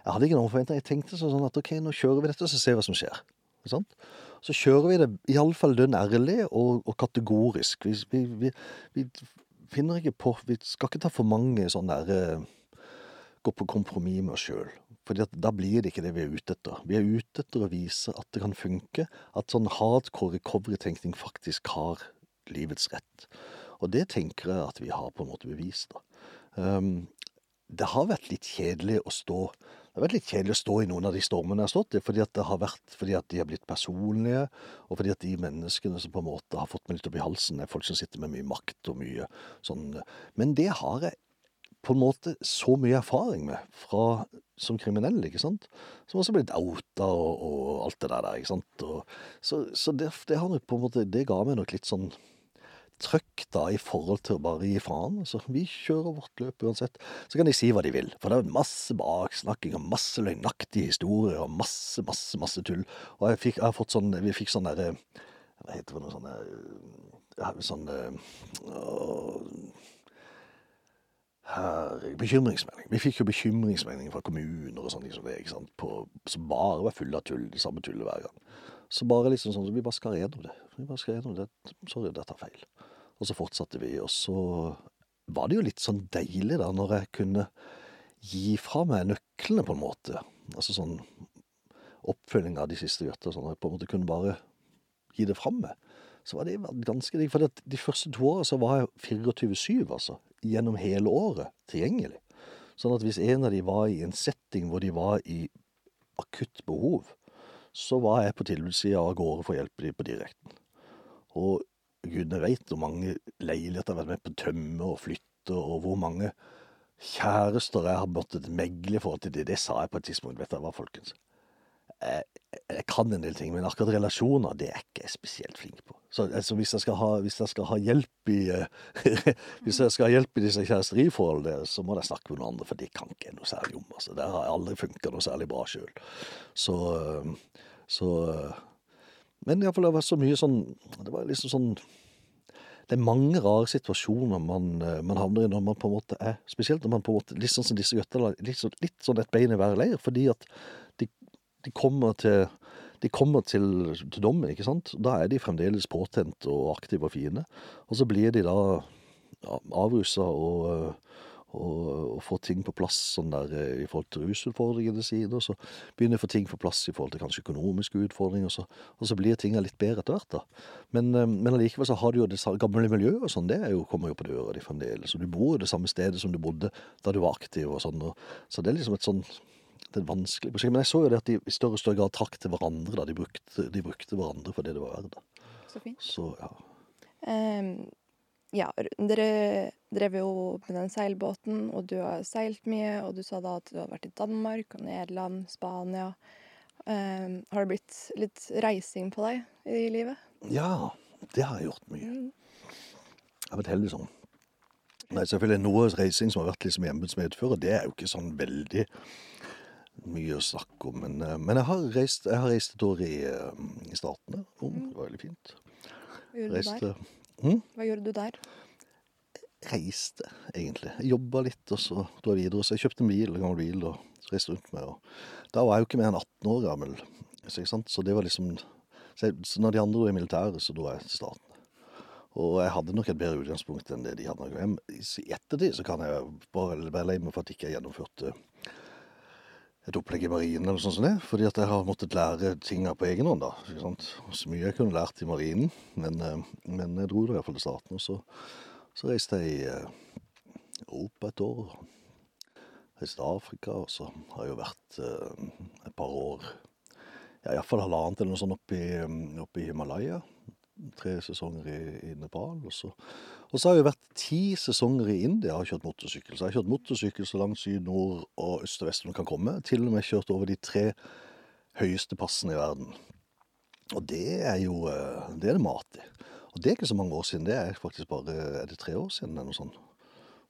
Jeg hadde ikke noen forventninger. Jeg tenkte sånn at ok, nå kjører vi dette, og så ser vi hva som skjer. Så kjører vi det iallfall dønn ærlig og, og kategorisk. Vi, vi, vi, vi finner ikke på Vi skal ikke ta for mange sånne der eh, Gå på kompromiss med oss sjøl. For da blir det ikke det vi er ute etter. Vi er ute etter å vise at det kan funke. At sånn hardcore recovery-tenkning faktisk har livets rett. Og det tenker jeg at vi har på en måte bevist. Um, det har vært litt kjedelig å stå det har vært litt kjedelig å stå i noen av de stormene jeg har stått i, fordi at det har vært fordi at de har blitt personlige, og fordi at de menneskene som på en måte har fått meg litt opp i halsen, er folk som sitter med mye makt og mye sånn Men det har jeg på en måte så mye erfaring med fra, som kriminell, ikke sant. Som også blitt outa og, og alt det der, ikke sant. Og, så så det, det, har nok på en måte Det ga meg nok litt sånn trøkk da i forhold til å bare gi faen. Altså, vi kjører vårt løp uansett. Så kan de si hva de vil, for det er masse baksnakking og masse løgnaktige historier og masse, masse, masse tull. Og jeg, fikk, jeg har fått sånn Vi fikk sånn derre Hva heter det noe sånn ja, Sånn her, Bekymringsmelding. Vi fikk jo bekymringsmelding fra kommuner og sånn liksom det, ikke sant, som bare var fulle av tull. De samme tullet hver gang. Så bare liksom sånn, så vi bare skar gjennom det. Vi bare skar gjennom det. Sorry, dette er feil. Og så fortsatte vi, og så var det jo litt sånn deilig da, når jeg kunne gi fra meg nøklene, på en måte. Altså sånn oppfølging av de siste gjøtta, sånn at jeg på en måte kunne bare gi det fra meg. Så var det ganske digg. For de første to åra så var jeg 24-7, altså. Gjennom hele året tilgjengelig. Sånn at hvis en av de var i en setting hvor de var i akutt behov, så var jeg på tilbudssida av gårde for å hjelpe dem på direkten. Og gudene veit hvor mange leiligheter jeg har vært med på å tømme og flytte, og hvor mange kjærester jeg har måttet megle i forhold til det. Det sa jeg på et tidspunkt, vet dere hva, folkens. Jeg, jeg, kan en del ting, men akkurat relasjoner, det er ikke jeg spesielt flink på. Så altså, hvis, jeg ha, hvis, jeg skal ha, hjelp i Hvis jeg skal ha hjelp i disse kjæresteriforholdene, så må jeg snakke med noen andre, for det kan ikke jeg noe særlig om. Altså, Der har aldri funka noe særlig bra sjøl. Så, så men iallfall det var så mye sånn Det var liksom sånn Det er mange rare situasjoner man, eh, man havner i når man på en måte er Spesielt når man på en måte Litt sånn som disse gutta, litt, sånn, litt sånn et bein i hver leir. Fordi at de, kommer til de kommer til, til, dommen, ikke sant. Da er de fremdeles påtent og aktive og fine. Og så blir de da avrusa og og, og får ting på plass sånn der eh, i forhold til rusutfordringene sine. Og så begynner de å få ting på plass i forhold til kanskje økonomiske utfordringer. Og så, og så blir tinga litt bedre etter hvert. da. Men, eh, men allikevel så har du jo det gamle miljøet og sånn. Det jo, kommer jo på døra di fremdeles. Og du bor jo det samme stedet som du bodde da du var aktiv og sånn. Så det er liksom et sånn det er vanskelig prosjekt. Men jeg så jo det at de i større og større grad trakk til hverandre. da. De brukte, de brukte hverandre for det det var verdt. Så fint. Så, ja. Um, ja, dere drev jo med den seilbåten, og du har seilt mye, og du sa da at du hadde vært i Danmark og Nederland, Spania. Um, har det blitt litt reising på deg i livet? Ja, det har jeg gjort mye. Mm. Jeg har vært heldig sånn. Nei, selvfølgelig noe reising som har vært liksom hjemmets medfører, det er jo ikke sånn veldig mye å snakke om. Men, eh, men jeg, har reist, jeg, har reist, et år i, eh, i Statene. Oh, det var veldig fint. Hva gjorde du der? Mm? Hva gjorde du der? Reiste, egentlig. Jobba litt, og så dro jeg videre. Så jeg kjøpte en bil, en gammel bil og reiste rundt med. Og da var jeg jo ikke mer enn 18 år gammel. Så, så det var liksom så, jeg, så når de andre dro i militæret, så dro jeg til staten. Og jeg hadde nok et bedre utgangspunkt enn det de hadde. I ettertid så kan jeg bare være lei meg for at jeg ikke gjennomførte et opplegg i marinen eller sånn som det. Fordi at jeg har måttet lære tinga på egen hånd, da. Ikke sant? Så mye jeg kunne lært i marinen. Men, eh, men jeg dro da iallfall til starten. Og så, så reiste jeg i eh, Europa et år. Reiste til Afrika, og så har jeg jo vært eh, et par år ja, Iallfall halvannet eller noe sånt oppe i Himalaya. Tre sesonger i, i Nepal. Og så og så har jeg vært ti sesonger i India og kjørt motorsykkel. Så jeg har kjørt motorsykkel så langt syd, nord og øst og vest man kan komme. Til og med kjørt over de tre høyeste passene i verden. Og det er jo eh, det er det mat i. Og det er ikke så mange år siden. Det er faktisk bare Er det tre år siden eller noe sånt?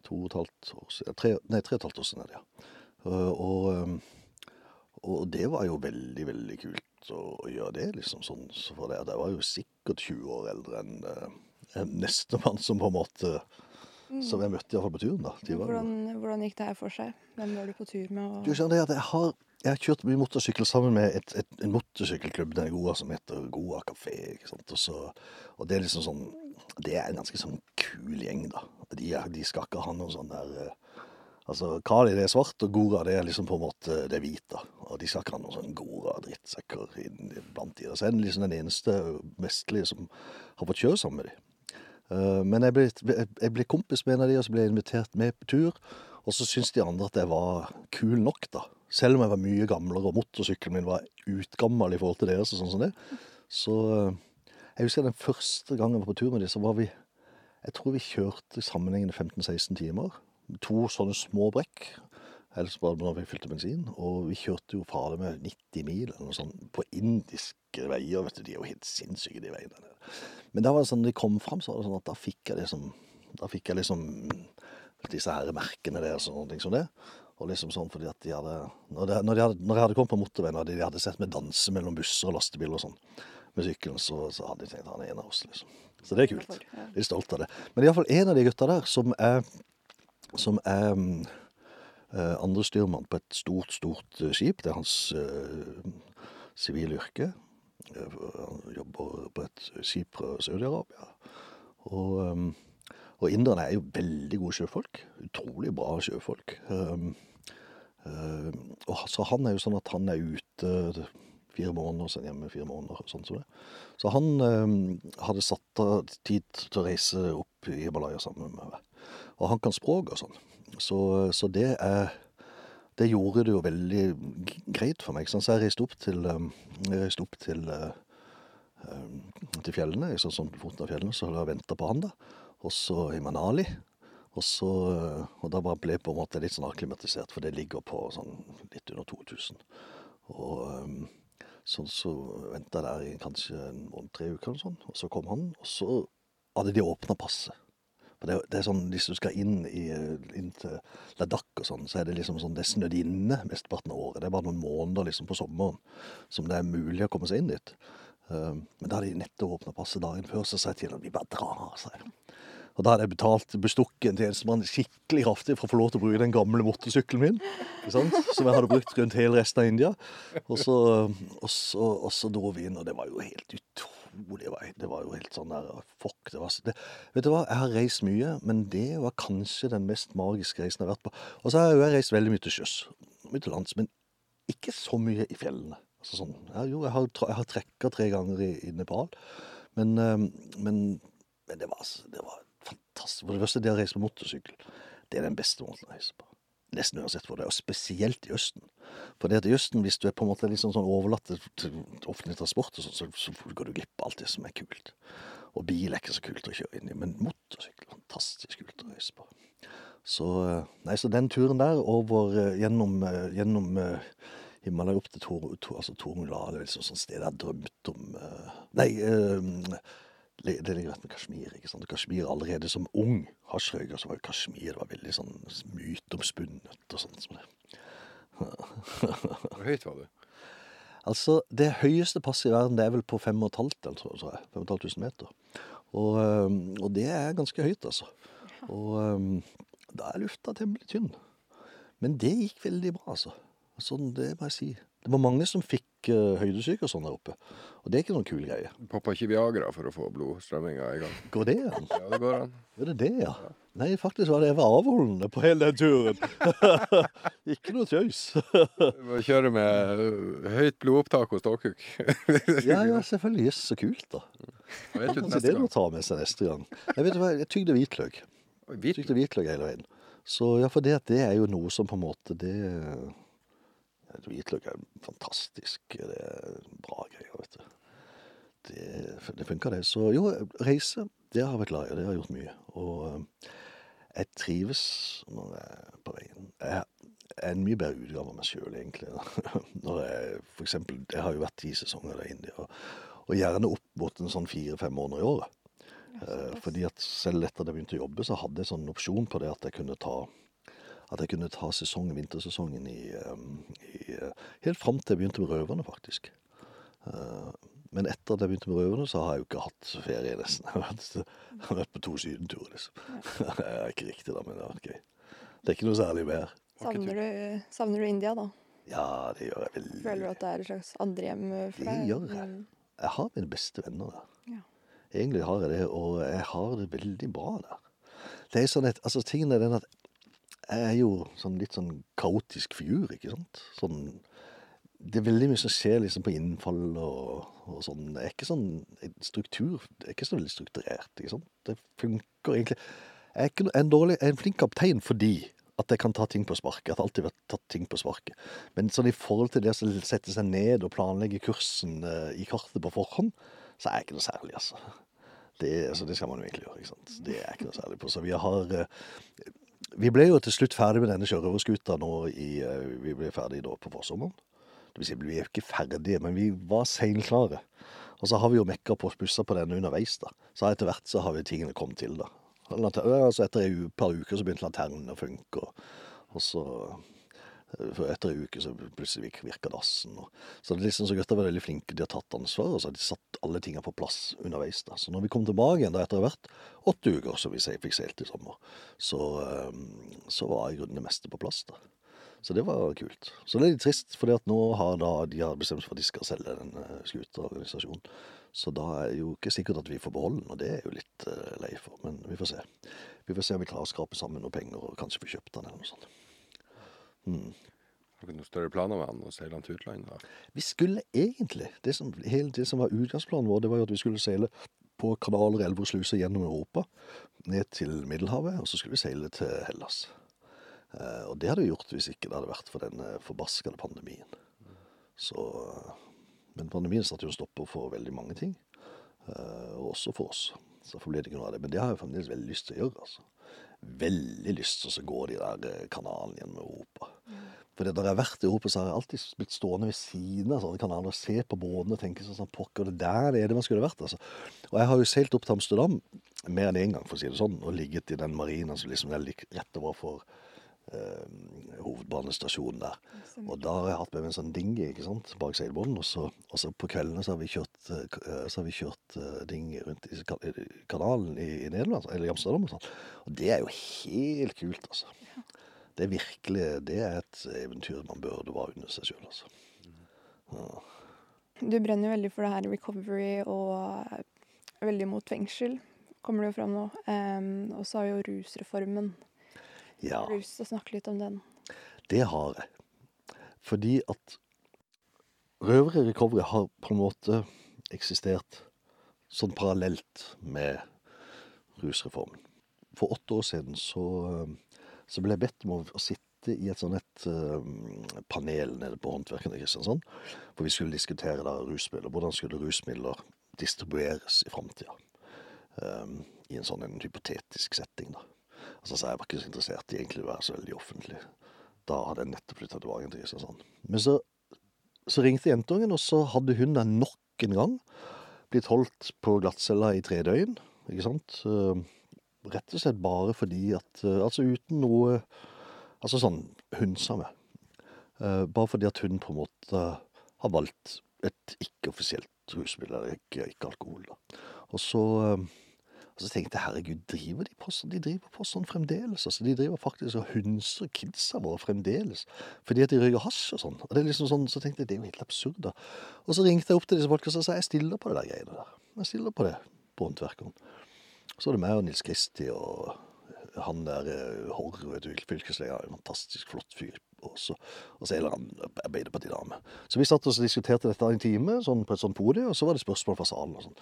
To og et halvt år siden tre, Nei, tre og et halvt år siden er det, ja. Eh, og, eh, og, det var jo veldig, veldig kult å, gjøre det, liksom sånn. For det, det var jo sikkert 20 år eldre enn nestemann som på en måte Som jeg møtte iallfall på turen. da. Hvordan, hvordan, gikk det her for seg? Hvem var du på tur med? Og... Du skjønner at jeg har, jeg har kjørt mye motorsykkel sammen med et, et, en motorsykkelklubb den Goa som heter Goa kafé. ikke sant? Og, så, og, det er liksom sånn Det er en ganske sånn kul gjeng, da. De, de skal ikke ha noe sånn der eh, Altså, Kali det er svart, og Gora det er liksom på en måte det er hvit. da. Og de skal ikke ha noen sånn Gora-drittsekker blant de. Så er den liksom den eneste vestlige som har fått kjøre sammen med dem. Eh, Men jeg ble, jeg ble kompis med en av de, og så ble jeg invitert med på tur. Og så syntes de andre at jeg var kul nok, da. Selv om jeg var mye gamlere, og motorsykkelen min var utgammel i forhold til deres. og sånn som det. Så eh, jeg husker den første gangen jeg var på tur med de, så var vi Jeg tror vi kjørte sammenhengende 15-16 timer. To sånne små brekk. Ellers bare når vi fylte bensin. Og vi kjørte jo fra det med 90 mil eller noe sånt på indiske veier. vet du, De er jo helt sinnssyke, de veiene der. Men da var det sånn, de kom fram, så var det sånn at da fikk jeg liksom Da fikk jeg liksom disse her merkene der og sånne ting som det. Og liksom sånn fordi at de hadde Når, de, når, de hadde, når jeg hadde kommet på motorveien og de hadde sett meg danse mellom busser og lastebiler og sånn med sykkelen, så, så hadde de tenkt han er en av oss, liksom. Så det er kult. Litt De er stolt av det. Men iallfall en av de gutta der som er som er andre styrmann på et stort, stort eh, skip. Det er hans eh, sivile yrke. Eh, Han jobber på et skip fra Saudi-Arabia. Og, um, og inderne er jo veldig gode sjøfolk. Utrolig bra sjøfolk. Eh, og så han er jo sånn at han er ute fire måneder, så hjemme fire måneder. sånn som det. Så han hadde satt av tid til å reise opp i Himalaya sammen med meg. Og han kan språk og sånn. Så, så det er Det gjorde det jo veldig greit for meg. Sånn, så jeg reiste opp til, um, jeg reiste opp til, uh, um, til fjellene. Jeg så sånn på foten av fjellene, så jeg venta på han, da. Og så i Manali. Og, så, og da ble jeg på en måte litt sånn akklimatisert, for det ligger på sånn litt under 2000. Og um, sånn så venta jeg der i kanskje en måned, tre uker eller sånn. Og så kom han, og så hadde de åpna passet. Det, det er sånn, Hvis du skal inn, i, inn til Ladakh og sånn, så er det liksom sånn, det er snødd inne mesteparten av året. Det er bare noen måneder liksom på sommeren som det er mulig å komme seg inn dit. Um, men da hadde de nettopp åpna passet dagen før, så sa jeg til dem vi bare drar. sa jeg. Og da hadde jeg betalt bestukket en tjenestemann skikkelig kraftig for å få lov til å bruke den gamle motorsykkelen min. Som jeg hadde brukt rundt hele resten av India. Og så, og så, og så dro vi inn, og det var jo helt utrolig. Det var, det var jo helt sånn der Fuck. Det var, det, vet du hva, jeg har reist mye, men det var kanskje den mest magiske reisen jeg har vært på. Og så har jeg reist veldig mye til sjøs. Mye til lands, men ikke så mye i fjellene. Altså sånn, ja, jo, jeg har, jeg har trekka tre ganger i, i Nepal, men, men, men det, var, det var fantastisk. For det første, det å reise på motorsykkel, det er den beste måten å reise på. Nesten uansett hvor det er, og spesielt i Østen. For det at i Østen, hvis du er på en måte litt sånn, overlatt til, offentlig transport, og sånn, så, så går du glipp av alt det som er kult. Og bil er ikke så kult å kjøre inn i, men motorsykkel fantastisk kult å reise på. Så, eh, nei, så den turen der over eh, gjennom, eh, gjennom Himalaya opp til Tor, Tor, altså Tormula, det er liksom sånn sted jeg har drømt om Nei, det ligger rett med Kashmir. ikke sant? Kashmir allerede som ung hasjrøyker, så var jo Kashmir det var veldig sånn myteomspunnet og sånt som det. Hvor høyt var du? Altså, det høyeste passet i verden, det er vel på 5500, tror tror jeg. 5500 meter. Og, og det er ganske høyt, altså. Og da er lufta temmelig tynn. Men det gikk veldig bra, altså. Sånn, det må jeg si. Det var mange som fikk uh, høydesyke og sånn der oppe. Og det er ikke noen kul greie. Pappa ikke Viagra for å få blodstrømminga i gang? Går det an? Ja, det går an. Er det det, ja? Nei, faktisk var det jeg var avholdende på hele den turen. ikke noe tøys. Du må kjøre med høyt blodopptak hos ståkuk. ja, ja, selvfølgelig. Jøss, så kult, da. Vet du det gang. må ta med seg neste gang. Jeg vet hva, jeg tygde hvitløk. Hvitløk? hvit- Tygde hvitløk hele veien. Så ja, for det, det er jo noe som på en måte det Hvitløk er fantastisk. Det er bra greier, vet du. Det, det funker, det. Så jo, reise, det har jeg vært glad i. Det har jeg gjort mye. Og jeg trives når jeg er på veien. Jeg er en mye bedre utgave av meg sjøl, egentlig. Når jeg, for eksempel, jeg har jo vært ti sesonger i inne, og, og gjerne opp mot en sånn fire-fem måneder i året. Eh, fordi at selv etter at jeg begynte å jobbe, så hadde jeg sånn opsjon på det at jeg kunne ta at jeg kunne ta sesongen, vintersesongen i, eh, i eh, Helt fram til jeg begynte med Røverne, faktisk. Eh, Men etter at jeg begynte med Røverne, så har jeg jo ikke hatt ferie, nesten. Jeg har vært, på to sydenturer, liksom. Det er ikke riktig, da, men det har vært gøy. Det er ikke noe særlig mer. Savner du, savner du India, da? Ja, det gjør jeg veldig. Føler du at det er et slags andrehjem for Det gjør jeg. Mm. Jeg har mine beste venner der. Ja. Egentlig har jeg det, og jeg har det veldig bra der. Det er sånn at, altså Tingen er den at jeg er jo sånn litt sånn kaotisk figur, ikke sant? Sånn det er veldig mye som skjer liksom på innfall og, og sånn. Det er ikke sånn struktur Det er ikke så veldig strukturert. ikke sant? Det funker egentlig Jeg er ikke en, dårlig, en flink kaptein fordi at jeg kan ta ting på sparket. Jeg har tatt ting på sparket. Men sånn i forhold til det å sette seg ned og planlegge kursen uh, i kartet på forhånd, så er jeg ikke noe særlig, altså. Det, altså, det skal man jo egentlig gjøre. ikke sant? Det er ikke noe særlig på. Så vi har uh, Vi ble jo til slutt ferdig med denne sjørøverskuta nå i uh, Vi ble ferdig da på forsommeren. Det vil si, vi er ikke ferdige, men vi var seinklare. Og så har vi jo mekka på pussa på denne underveis, da. Så etter hvert så har vi tingene kommet til, da. Altså etter et par uker så begynte lanternen å funke, og, og så for etter ei uke så plutselig virka dassen. Og, så det er liksom så gutta var veldig flinke. De har tatt ansvar, og så har de satt alle tinga på plass underveis. da. Så når vi kom tilbake igjen da etter hvert, åtte uker som vi fikk seilt i sommer, så, så var i grunnen det meste på plass. da. Så det var kult. Så det er litt trist, for nå har da de har bestemt for at de skal selge den skuterorganisasjonen. Så da er det jo ikke sikkert at vi får beholde den, og det er jo litt uh, lei for. Men vi får se. Vi får se om vi klarer å skrape sammen noen penger og kanskje få kjøpt den eller noe sånt. Mm. Har du noen større planer med han å seile han til utlandet? Vi skulle egentlig det som, Hele det som var utgangsplanen vår, det var jo at vi skulle seile på kanaler, elver og sluser gjennom Europa, ned til Middelhavet, og så skulle vi seile til Hellas. Uh, og det hadde vi gjort hvis ikke det hadde vært for den uh, forbaskede pandemien. Så men pandemien satte jo en stopper for veldig mange ting. og også for oss. Så derfor ble det ikke noe av det. Men det har jeg fremdeles veldig lyst til å gjøre. altså. Veldig lyst til å gå de der eh, kanalene gjennom Europa. For da jeg har vært i Europa, så har jeg alltid blitt stående ved siden av sånne kanaler og se på båtene og tenke sånn, sånn Pokker, det der er det man skulle vært. altså. Og jeg har jo seilt opp til Amsterdam mer enn én en gang, for å si det sånn, og ligget i den marina som liksom er rett overfor eh, hovedbanestasjonen der. Og da har jeg hatt med meg en sånn dinghy ikke sant, bak seilbåten. Og så, og så på kveldene så har vi kjørt, uh, så har vi kjørt dinghy rundt i kanalen i, i, Nederland, eller i Amsterdam. Og sånn. Og det er jo helt kult, altså. Ja. Det er virkelig det er et eventyr man burde være under seg sjøl, altså. Ja. Du brenner jo veldig for det her recovery og veldig mot fengsel, kommer det jo fram nå. Um, og så har jo rusreformen ja. Har du lyst til å snakke litt om den? Det har jeg. Fordi at Røvere Recovery har på en måte eksistert sånn parallelt med rusreformen. For åtte år siden så, så ble jeg bedt om å, sitte i et sånt et uh, panel nede på Håndverkene i Kristiansand. For vi skulle diskutere da rusmidler. Hvordan skulle rusmidler distribueres i framtida? Um, I en sånn en hypotetisk setting, da. Altså, så jeg var ikke så interessert i egentlig å være så veldig offentlig. Da hadde jeg nettopp flytta tilbake til Kristiansand. Men så, så ringte jentungen, og så hadde hun da nok en gang blitt holdt på glattcella i tre døgn. Ikke sant? Rett og slett bare fordi at Altså uten noe Altså sånn hunsa meg. Bare fordi at hun på en måte har valgt et ikke-offisielt rusmiddel, ikke, ikke alkohol. da. Og så og så tenkte jeg herregud, driver de på sånn? De driver på sånn fremdeles. altså De driver faktisk og hunser kidsa våre fremdeles. Fordi at de røyker hasj og sånn. Og det er liksom sånn, Så tenkte jeg det er jo helt absurd. da. Og så ringte jeg opp til disse folka og sa jeg stiller på det der greiene der. Jeg stiller på det på Håndverkeren. Så var det meg og Nils Kristi og han der Horr, Horre, vet du, fylkeslege, en fantastisk flott fyr. Og så, og så en eller annen Arbeiderpartidame. Så vi satt og diskuterte dette en time sånn på et sånt podium, og så var det spørsmål fra salen. Og sånn.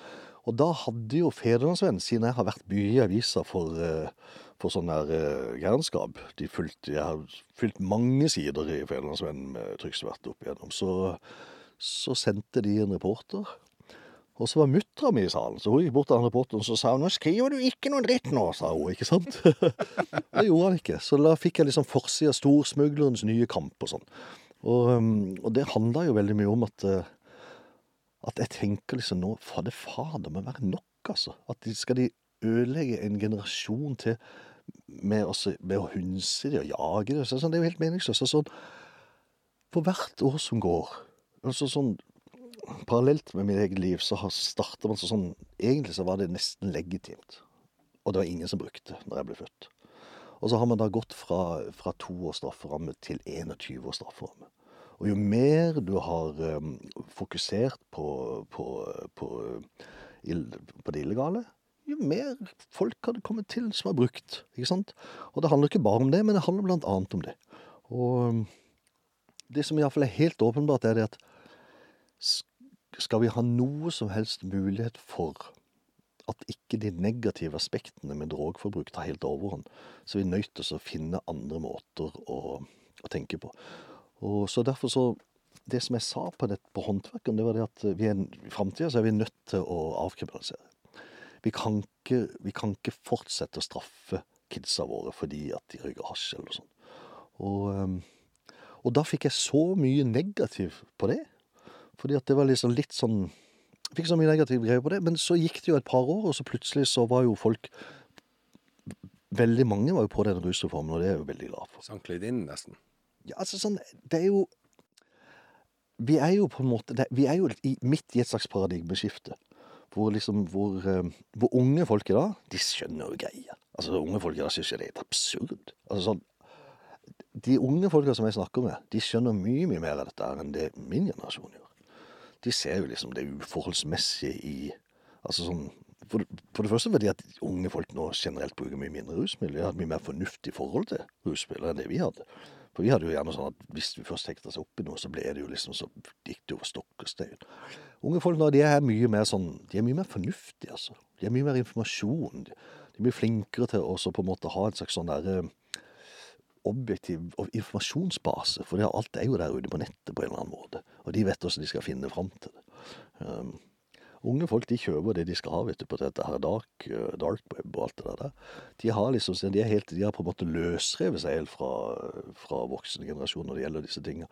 Og da hadde jo Federlandsvennen, siden jeg har vært mye i avisa for, eh, for sånn der uh, gærenskap de fulgte, Jeg har fylt mange sider i Federlandsvennen med trykksverte opp igjennom. Så, så sendte de en reporter og så var muttra mi i salen, så hun gikk bort til han reporteren og sa 'Nå skriver du ikke noe dritt nå', sa hun, ikke sant? det gjorde han ikke. Så da fikk jeg liksom forsida 'Storsmuglerens nye kamp' og sånn. Og, um, og det handla jo veldig mye om at, uh, at jeg tenker liksom nå For det fader må være nok, altså? At de, skal de ødelegge en generasjon til med, også, med å hunse de og jage de? Sånn, det er jo helt meningsløst. Sånn, for hvert år som går altså sånn parallelt med mitt eget liv så starta man sånn Egentlig så var det nesten legitimt. Og det var ingen som brukte når jeg ble født. Og så har man da gått fra, fra to års strafferamme til 21 års strafferamme. Og jo mer du har um, fokusert på, på, på, på, det illegale, jo mer folk har det kommet til som har brukt. ikke sant? Og det handler ikke bare om det, men det handler blant annet om det. Og det som iallfall er helt åpenbart, er det at skal vi ha noe som helst mulighet for at ikke de negative aspektene med drogforbruk tar helt overhånd, så er vi nødt til å finne andre måter å, å tenke på. Og så derfor så Det som jeg sa på, det, på håndverkeren, det var det at vi er, i framtida er vi nødt til å avkriminalisere. Vi kan, ikke, vi kan ikke fortsette å straffe kidsa våre fordi at de røyker hasj eller noe sånt. Og, og da fikk jeg så mye negativ på det. Fordi at det var liksom litt sånn jeg Fikk så mye negative greier på det. Men så gikk det jo et par år, og så plutselig så var jo folk Veldig mange var jo på den rusreformen, og det er jeg jo veldig glad for. Sank litt inn, nesten. Ja, altså sånn Det er jo Vi er jo på en måte Vi er jo i, midt i et slags paradigmeskifte. Hvor liksom hvor, eh, hvor unge folk i dag, de skjønner jo greia. Altså unge folk i dag syns jo det er helt absurd. Altså sånn De unge folka som jeg snakker med, de skjønner mye, mye mer av dette enn det min generasjon gjør. De ser jo liksom det uforholdsmessige i Altså sånn for, for, det første fordi at unge folk nå generelt bruker mye mindre rusmidler. De har et mye mer fornuftig forhold til rusmidler enn det vi hadde. For vi hadde jo gjerne sånn at hvis vi først hekta seg opp i noe, så ble det jo liksom så gikk det over stokk og stein. Unge folk nå, de er mye mer sånn De er mye mer fornuftige, altså. De har mye mer informasjon. De, de blir flinkere til å på en måte ha en slags sånn derre objektiv informasjonsbase. For alt er jo der ute på nettet på en eller annen måte. Og de vet hvordan de skal finne fram til det. Um, unge folk de kjøper det de skal ha vet du, på dette her dark, uh, dark web og alt det der. De har liksom, de, helt, de har på en måte løsrevet seg helt fra, fra voksne generasjoner når det gjelder disse tingene.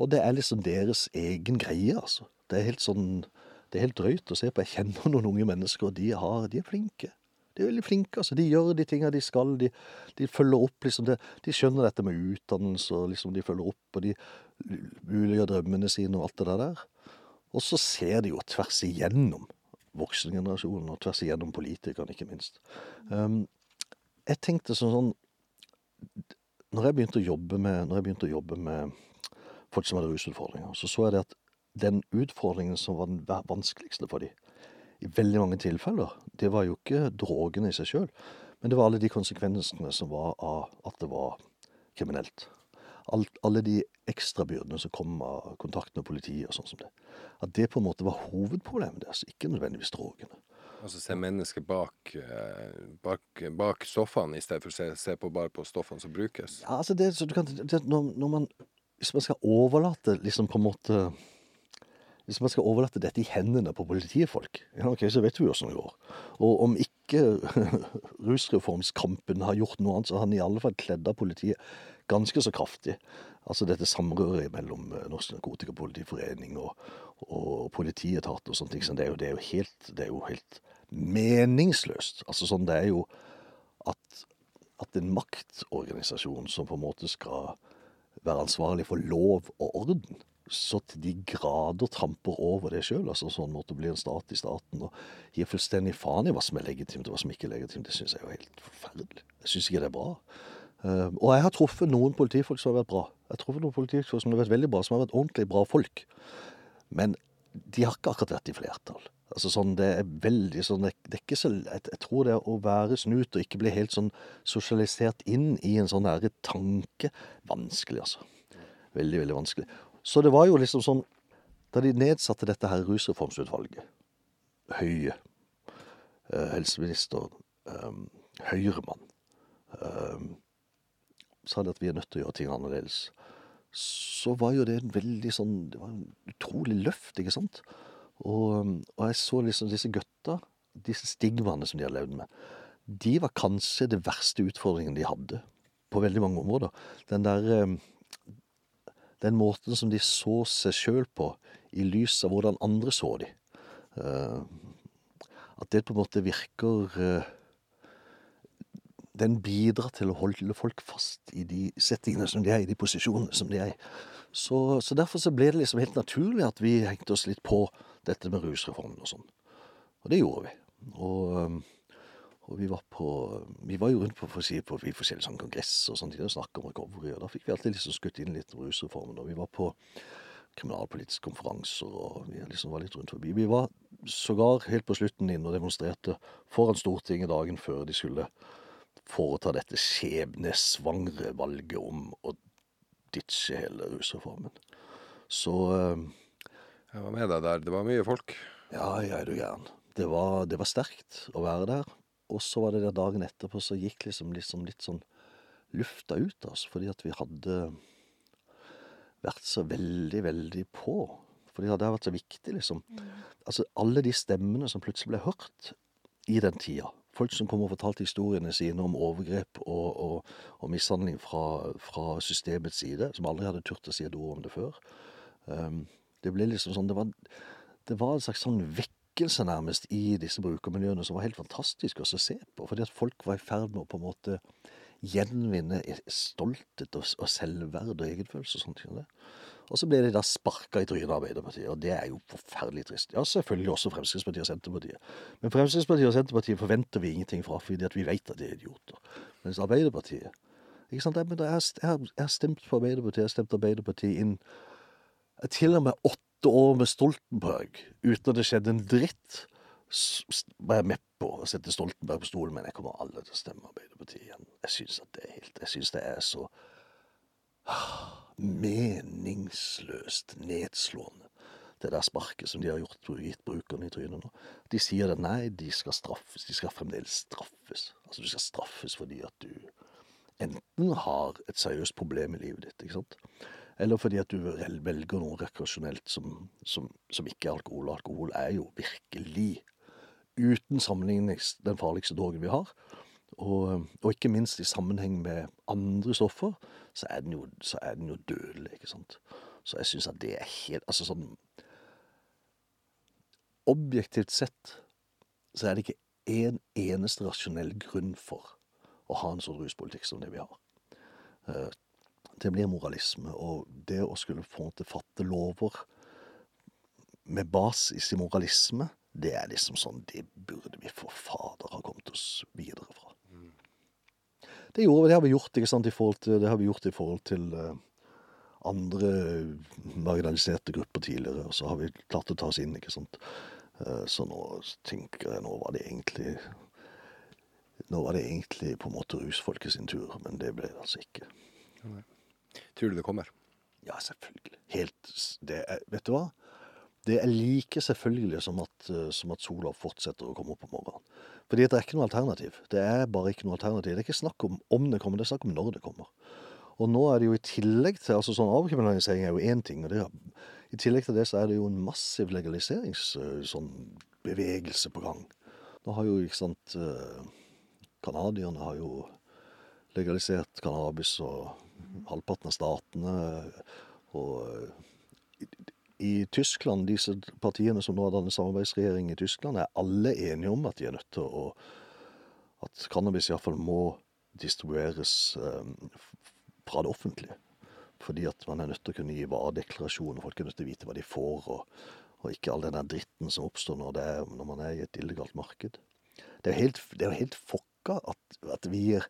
Og det er liksom deres egen greie, altså. Det er helt sånn det er helt drøyt å se på. Jeg kjenner noen unge mennesker, og de, har, de er flinke. De er veldig flinke. altså. De gjør de tinga de skal. De, de, følger opp liksom det. De skjønner dette med utdannelse, og liksom de følger opp, og de muliggjør drømmene sine og alt det der. Og så ser de jo tvers igjennom voksengenerasjonen, og tvers igjennom politikerne, ikke minst. Um, jeg tenkte sånn sånn Når jeg begynte å jobbe med, når jeg å jobbe med folk som hadde rusutfordringer, så så jeg det at den utfordringen som var den vanskeligste for dem, i veldig mange tilfeller, det var jo ikke drogene i seg sjøl, men det var alle de konsekvensene som var av at det var kriminelt. Alt, alle de ekstrabyrdene som kom av kontakt med politiet og sånn som det. At det på en måte var hovedproblemet deres, ikke nødvendigvis drogene. Altså se mennesket bak, eh, bak, bak stoffene, i stedet for å se, se på bare på stoffene som brukes? Ja, altså det, kan, det, når, når man, Hvis man skal overlate liksom på en måte hvis man skal overlate dette i hendene på politifolk, ja, ok, så vet vi åssen det går. Og om ikke rusreformskampen har gjort noe annet, så har han i alle fall kledd av politiet ganske så kraftig. Altså dette samrøret mellom eh, Norsk Narkotikapolitiforening og, og politietat og sånne ting, det er jo, det er jo, helt, det er jo helt meningsløst. Altså sånn, det er jo at, at en maktorganisasjon som på en måte skal være ansvarlig for lov og orden, så til de grader tramper over det sjøl. Altså sånn måte blir en stat i staten og gir fullstendig faen i hva som er legitimt og hva som ikke er legitimt. Det syns jeg er helt forferdelig. Jeg syns ikke det er bra. Uh, og jeg har truffet noen politifolk som har vært bra. Jeg har truffet noen politifolk som har vært veldig bra, som har vært ordentlig bra folk. Men de har ikke akkurat vært i flertall. Altså sånn, Det er veldig sånn, det, det er ikke så jeg, jeg tror det å være snut og ikke bli helt sånn sosialisert inn i en sånn nære tanke Vanskelig, altså. Veldig, veldig vanskelig. Så det var jo liksom sånn Da de nedsatte dette her rusreformsutvalget, Høie, eh, helseminister, eh, Høyremann, eh, sa de at vi er nødt til å gjøre ting annerledes, så var jo det en veldig sånn Det var en utrolig løft, ikke sant? Og, og jeg så liksom disse gutta, disse stigmaene som de har levd med, de var kanskje det verste utfordringen de hadde på veldig mange områder. Den der den måten som de så seg sjøl på, i lys av hvordan andre så de. Uh, at det på en måte virker uh, Den bidrar til å holde folk fast i de settingene som de er, i de posisjonene som de er i. Så, så, derfor så ble det liksom helt naturlig at vi hengte oss litt på dette med rusreformen og sånn. Og det gjorde vi. Og um, og vi var på Vi var jo rundt på, for si, på forskjellige sånn kongresser og sånne ting og snakka om recovery, og da fikk vi alltid liksom skutt inn litt om rusreformen. Og vi var på kriminalpolitiske konferanser, og vi liksom var litt rundt forbi. Vi var sågar helt på slutten inn og demonstrerte foran Stortinget dagen før de skulle foreta dette skjebnesvangre valget om å ditche hele rusreformen. Så eh, Jeg var med deg der. Det var mye folk. ja, jeg er du gæren. Det var, det var sterkt å være der. Og så var det der dagen etterpå så gikk liksom, liksom litt sånn lufta ut av oss, fordi at vi hadde vært så veldig, veldig på. Fordi det hadde vært så viktig, liksom. Altså alle de stemmene som plutselig ble hørt i den tida. Folk som kom og fortalte historiene sine om overgrep og, og, og mishandling fra, fra systemets side, som aldri hadde turt å si et ord om det før. Um, det ble liksom sånn Det var, det var en slags sånn vekkelse nærmest i disse brukermiljøene som var helt fantastisk å se på. Fordi at folk var i ferd med å på en måte gjenvinne stolthet og, selvverd og egenfølelse og sånt. Og så ble de da sparka i trynet av Arbeiderpartiet, og det er jo forferdelig trist. Ja, selvfølgelig også Fremskrittspartiet og Senterpartiet. Men Fremskrittspartiet og Senterpartiet forventer vi ingenting fra, fordi at vi vet at de er idioter. Mens Arbeiderpartiet ikke sant? Jeg, har- stemt på Arbeiderpartiet, jeg har stemt Arbeiderpartiet inn til og med åtte år med Stoltenberg, uten at det skjedde en dritt. var jeg med på å sette Stoltenberg på stolen, men jeg kommer aldri til å stemme Arbeiderpartiet igjen. Jeg syns det er helt Jeg syns det er så meningsløst nedslående, det der sparket som de har gjort, gitt brukerne i trynet nå. De sier at nei, de skal straffes. De skal fremdeles straffes. Altså, du skal straffes fordi at du enten har et seriøst problem i livet ditt, ikke sant? Eller fordi at du velger noe rekreasjonelt som, som, som ikke er alkohol. Og alkohol er jo virkelig, uten sammenligning, den farligste drogen vi har. Og, og ikke minst i sammenheng med andre stoffer, så er den jo, er den jo dødelig, ikke sant. Så jeg syns at det er helt Altså sånn Objektivt sett så er det ikke en eneste rasjonell grunn for å ha en sånn ruspolitikk som det vi har. Det blir moralisme, og det å skulle få måte fatte lover med basis i moralisme, det er liksom sånn Det burde vi for fader ha kommet oss videre fra. Det, gjorde, det har vi gjort, ikke sant, i forhold til, det har vi gjort i forhold til eh, andre marginaliserte grupper tidligere, og så har vi klart å ta oss inn, ikke sant. Eh, så nå tenker jeg, nå var det egentlig Nå var det egentlig på en måte rusfolket sin tur, men det ble det altså ikke. Tror du det kommer? Ja, selvfølgelig. Helt er, Vet du hva? Det er like selvfølgelig som at, eh, som at sola fortsetter å komme opp om morgenen. Fordi det er ikke noe alternativ. Det er bare ikke noe alternativ. Det er ikke snakk om om det kommer, det er snakk om når det kommer. Og nå er det jo i tillegg til altså sånn Avkriminalisering er jo én ting. og det, I tillegg til det så er det jo en massiv legaliserings eh, sånn på gang. Nå har jo, ikke sant eh, Canadierne har jo legalisert cannabis, og halvparten av statene Og eh, i, Tyskland, disse partiene som nå har dannet samarbeidsregjering i Tyskland, er alle enige om at de er nødt til å At cannabis iallfall må distribueres eh, fra det offentlige. Fordi at man er nødt til å kunne gi varedeklarasjon, og folk er nødt til å vite hva de får, og, og ikke all den der dritten som oppstår når, er, når man er i et illegalt marked. Det er jo helt, helt fokka at, at vi gir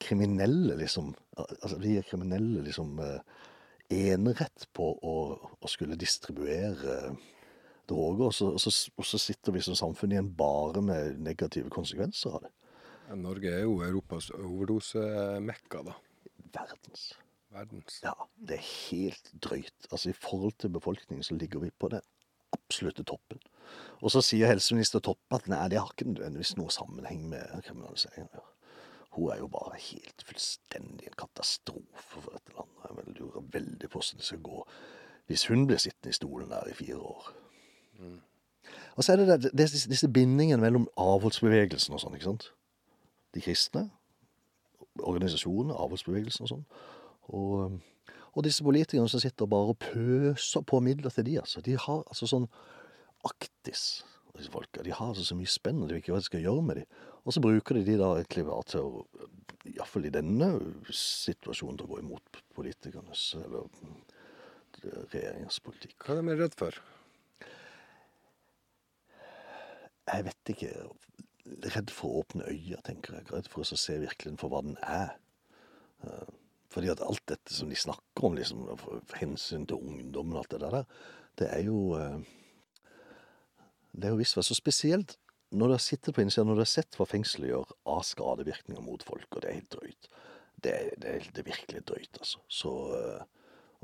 kriminelle liksom Altså vi gir kriminelle liksom eh, enerett på å, å skulle distribuere droger, og så, og, så, og så sitter vi som samfunn igjen bare med negative konsekvenser av det. Norge er jo Europas overdosemekka, da. Verdens. Verdens. Ja, det er helt drøyt. Altså I forhold til befolkningen så ligger vi på den absolutte toppen. Og så sier helseminister Toppe at nei, det har ikke nødvendigvis noe sammenheng med kriminalisering å gjøre. Hun er jo bare helt fullstendig en katastrofe for dette landet. Jeg lurer veldig på hvordan det skal gå hvis hun blir sittende i stolen der i fire år. Og så er det, det, det disse- bindingene mellom avholdsbevegelsen og sånn, ikke sant. De kristne, organisasjonene, avholdsbevegelsen og sånn. Og, og disse politikerne som sitter bare og pøser på midler til de, altså. De har altså sånn aktis, disse folka. De har altså så mye spennende, de vet ikke hva de skal gjøre med de. Og så bruker de de da egentlig bare til å, iallfall i denne situasjonen, til å gå imot politikernes, eller regjeringens politikk. Hva er de redd for? Jeg vet ikke. Redd for å åpne øya, tenker jeg. Redd for å se virkeligheten for hva den er. Eh, Fordi at alt dette som de snakker om, liksom, hensyn til ungdommen og alt det der, det er jo eh, Det er jo visst så spesielt når du har sittet på innsida, når du har sett hva fengselet gjør av skadevirkninger mot folk, og det er helt drøyt. det, det, det er virkelig drøyt, altså. Så eh,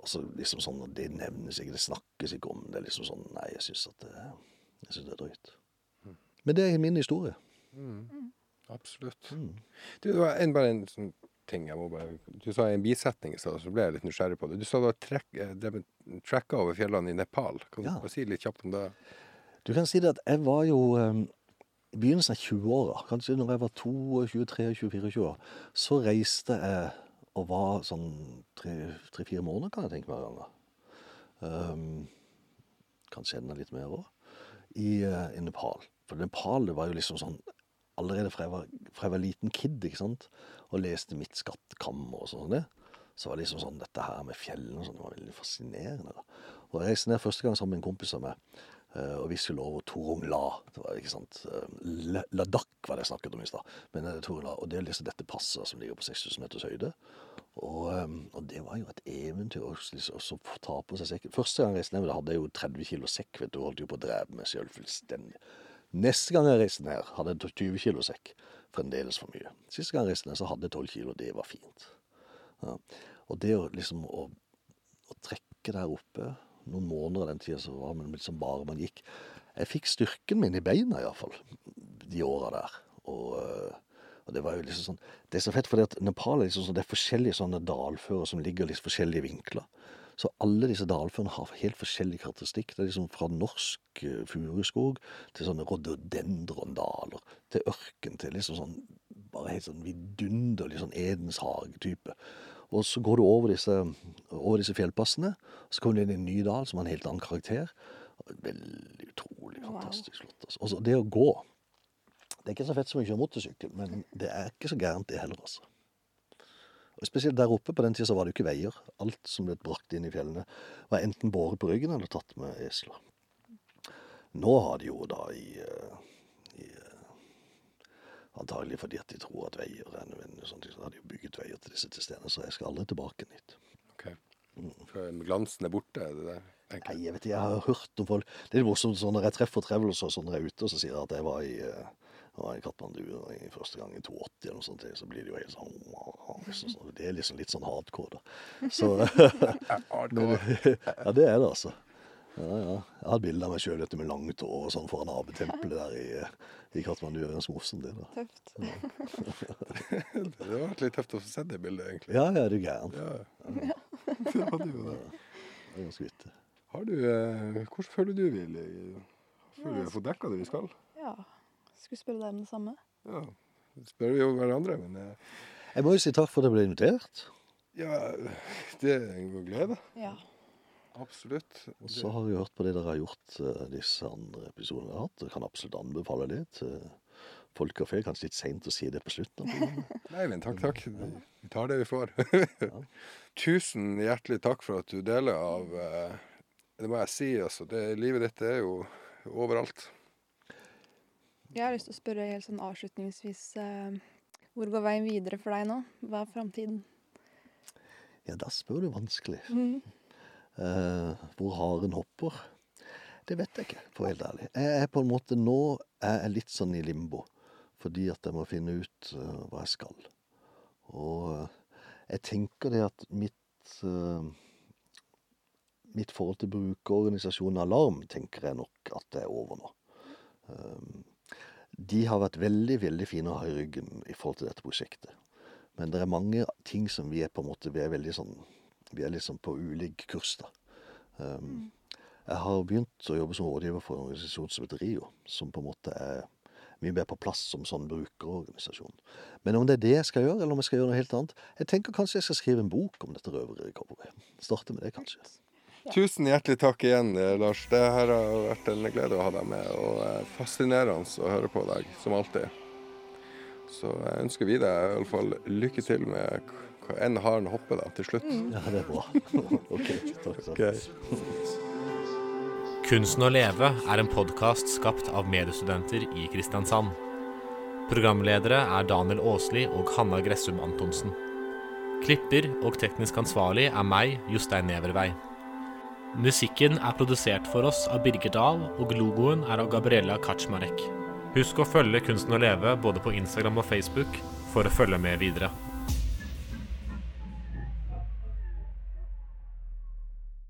også liksom sånn, Det nevnes ikke, det snakkes ikke om det. er liksom sånn, Nei, jeg syns det, jeg synes det er drøyt. Men det er min historie. Absolutt. Mm. Du, det var en, bare en sånn ting jeg må bare Du sa i en bisetning i stad, så ble jeg litt nysgjerrig på det. Du sa du har trekk, eh, over fjellene i Nepal. Kan du Ja. si litt kjapt om det? Du kan si det at jeg var jo eh, i begynnelsen av 20-åra, kanskje når jeg var 22, 23, 24 år, så reiste jeg og var sånn tre-fire måneder, kan jeg tenke meg ganger. Um, kanskje enda litt mer òg. I, uh, I Nepal. For Nepal det var jo liksom sånn Allerede fra jeg var, fra jeg var liten kid ikke sant? og leste Mitt skattkammer og sånn, det, så var det liksom sånn dette her med fjellene og sånn, det var veldig fascinerende. da. Og Jeg reiste ned første gang sammen med en kompis av meg. Eh, og vi skulle Torung La. Det var ikke sant, eh, La- Ladakh var det jeg snakket om i stad. Men eh, Torung La, Og det er liksom dette passet som ligger på 6000 meters høyde. Og, eh, og det var jo et eventyr å liksom, ta på seg sekken. Første gang jeg reiste ned, hadde jeg jo 30 kilo sekk. vet du, holdt jo på å drepe meg sjøl fullstendig. Neste gang jeg reiste ned, hadde jeg 20 kilo sekk. Fremdeles for mye. Siste gang jeg reiste ned, så hadde jeg 12 kilo. Det var fint. Ja. Og det å liksom å, å trekke der oppe noen måneder av den tida så var man liksom bare man gikk. Jeg fikk styrken min i beina iallfall de åra der. Og, øh, og det var jo liksom sånn Det er så fett, at Nepal er liksom sånn, det er forskjellige sånne dalfører som ligger i liksom forskjellige vinkler. Så alle disse dalførene har helt forskjellig karakteristikk. Det er liksom fra norsk eh, furuskog til sånne rododendrondaler, til ørken, til liksom sånn bare helt sånn vidunderlig sånn Edens hage-type. Og så går du over disse, over disse fjellpassene, så kommer du inn i en ny dal som har en helt annen karakter. Veldig utrolig fantastisk flott. Altså. Og så det å gå Det er ikke så fett som å kjøre motorsykkel, men det er ikke så gærent det heller, altså. Og Spesielt der oppe på den tida så var det jo ikke veier. Alt som ble brakt inn i fjellene, var enten båret på ryggen eller tatt med esler. Nå har de jo da i, i eh, Antagelig fordi at de tror at veier er nødvendig, og så har de jo bygget veier til disse tilstedene, så jeg skal aldri tilbake dit. Ok. For glansen er borte, er det det? Nei, jeg vet ikke, jeg har hørt om folk Det er morsomt sånn når jeg treffer travelers og sånn når jeg er ute, og så sier jeg at jeg var i, eh, var i Katmandu i første gang i 82 eller noe sånt, så blir det jo helt sånn sånn. Det er liksom litt sånn hardcore, da. Så Ja, det er det, altså. Ja, ja. Jeg har bilde av meg sjøl med langt hår og sånn foran abetempelet der i, i Katmandu. Ganske det. da. Tøft. Det hadde vært litt tøft å få sett det bildet, egentlig. Ja, ja, er du gæren. Ja, det hadde jo det. Det er ganske vittig. Har du, eh, hvordan føler du, Willy? Føler du har fått dekka det vi skal? Ja. Skulle spørre deg om det samme. Ja. Det spør vi jo hverandre, men eh, Jeg må jo si takk for at jeg ble invitert. ja, det er en god glede. Ja. Absolutt. Og så har jeg hørt på det dere har gjort, eh, disse andre episodene dere har hatt. Jeg kan absolutt anbefale det til folk og fe. Kanskje litt seint å si det på slutten. Nei, men takk, takk. Vi tar det vi får. Tusen hjertelig takk for at du deler av eh, Det må jeg si, altså. Det, livet ditt er jo overalt. Jeg har lyst til å spørre helt sånn avslutningsvis eh, Hvor går veien videre for deg nå? Hva er framtiden? Ja, da spør du vanskelig. Eh, hvor haren hopper, det vet jeg ikke, for å være helt ærlig. Jeg er på en måte nå er jeg litt sånn i limbo, fordi at jeg må finne ut eh, hva jeg skal. Og eh, jeg tenker det at mitt eh, Mitt forhold til brukerorganisasjonen Alarm tenker jeg nok at det er over nå. De har vært veldig, veldig fine å ha i ryggen i forhold til dette prosjektet. Men det er mange ting som vi er på en måte Vi er veldig sånn Vi er liksom på ulik kurs, da. Um, Jeg har begynt å jobbe som rådgiver for en organisasjon som heter RIO, som på en måte er mye mer på plass som sånn brukerorganisasjon. Men om det er det jeg skal gjøre, eller om jeg skal gjøre noe helt annet Jeg tenker kanskje jeg skal skrive en bok om dette røvercoveret. Starte med det, kanskje. Tusen hjertelig takk igjen, eh, Lars. Det her har vært en glede å ha deg med, og eh, fascinerende å høre på deg, som alltid. Så jeg ønsker vi deg i alle fall lykke til med hva enn haren hopper da, til slutt. Ja, det er bra. OK. Takk. takk. Ok. Kunsten å leve er en podkast skapt av mediestudenter i Kristiansand. Programledere er Daniel Aasli og Hanna Gressum Antonsen. Klipper og teknisk ansvarlig er meg, Jostein Nevervei. Musikken er produsert for oss av Birger Dahl, og logoen er av Gabriella Kaczmarek. Husk å følge Kunsten å leve både på Instagram og Facebook for å følge med videre.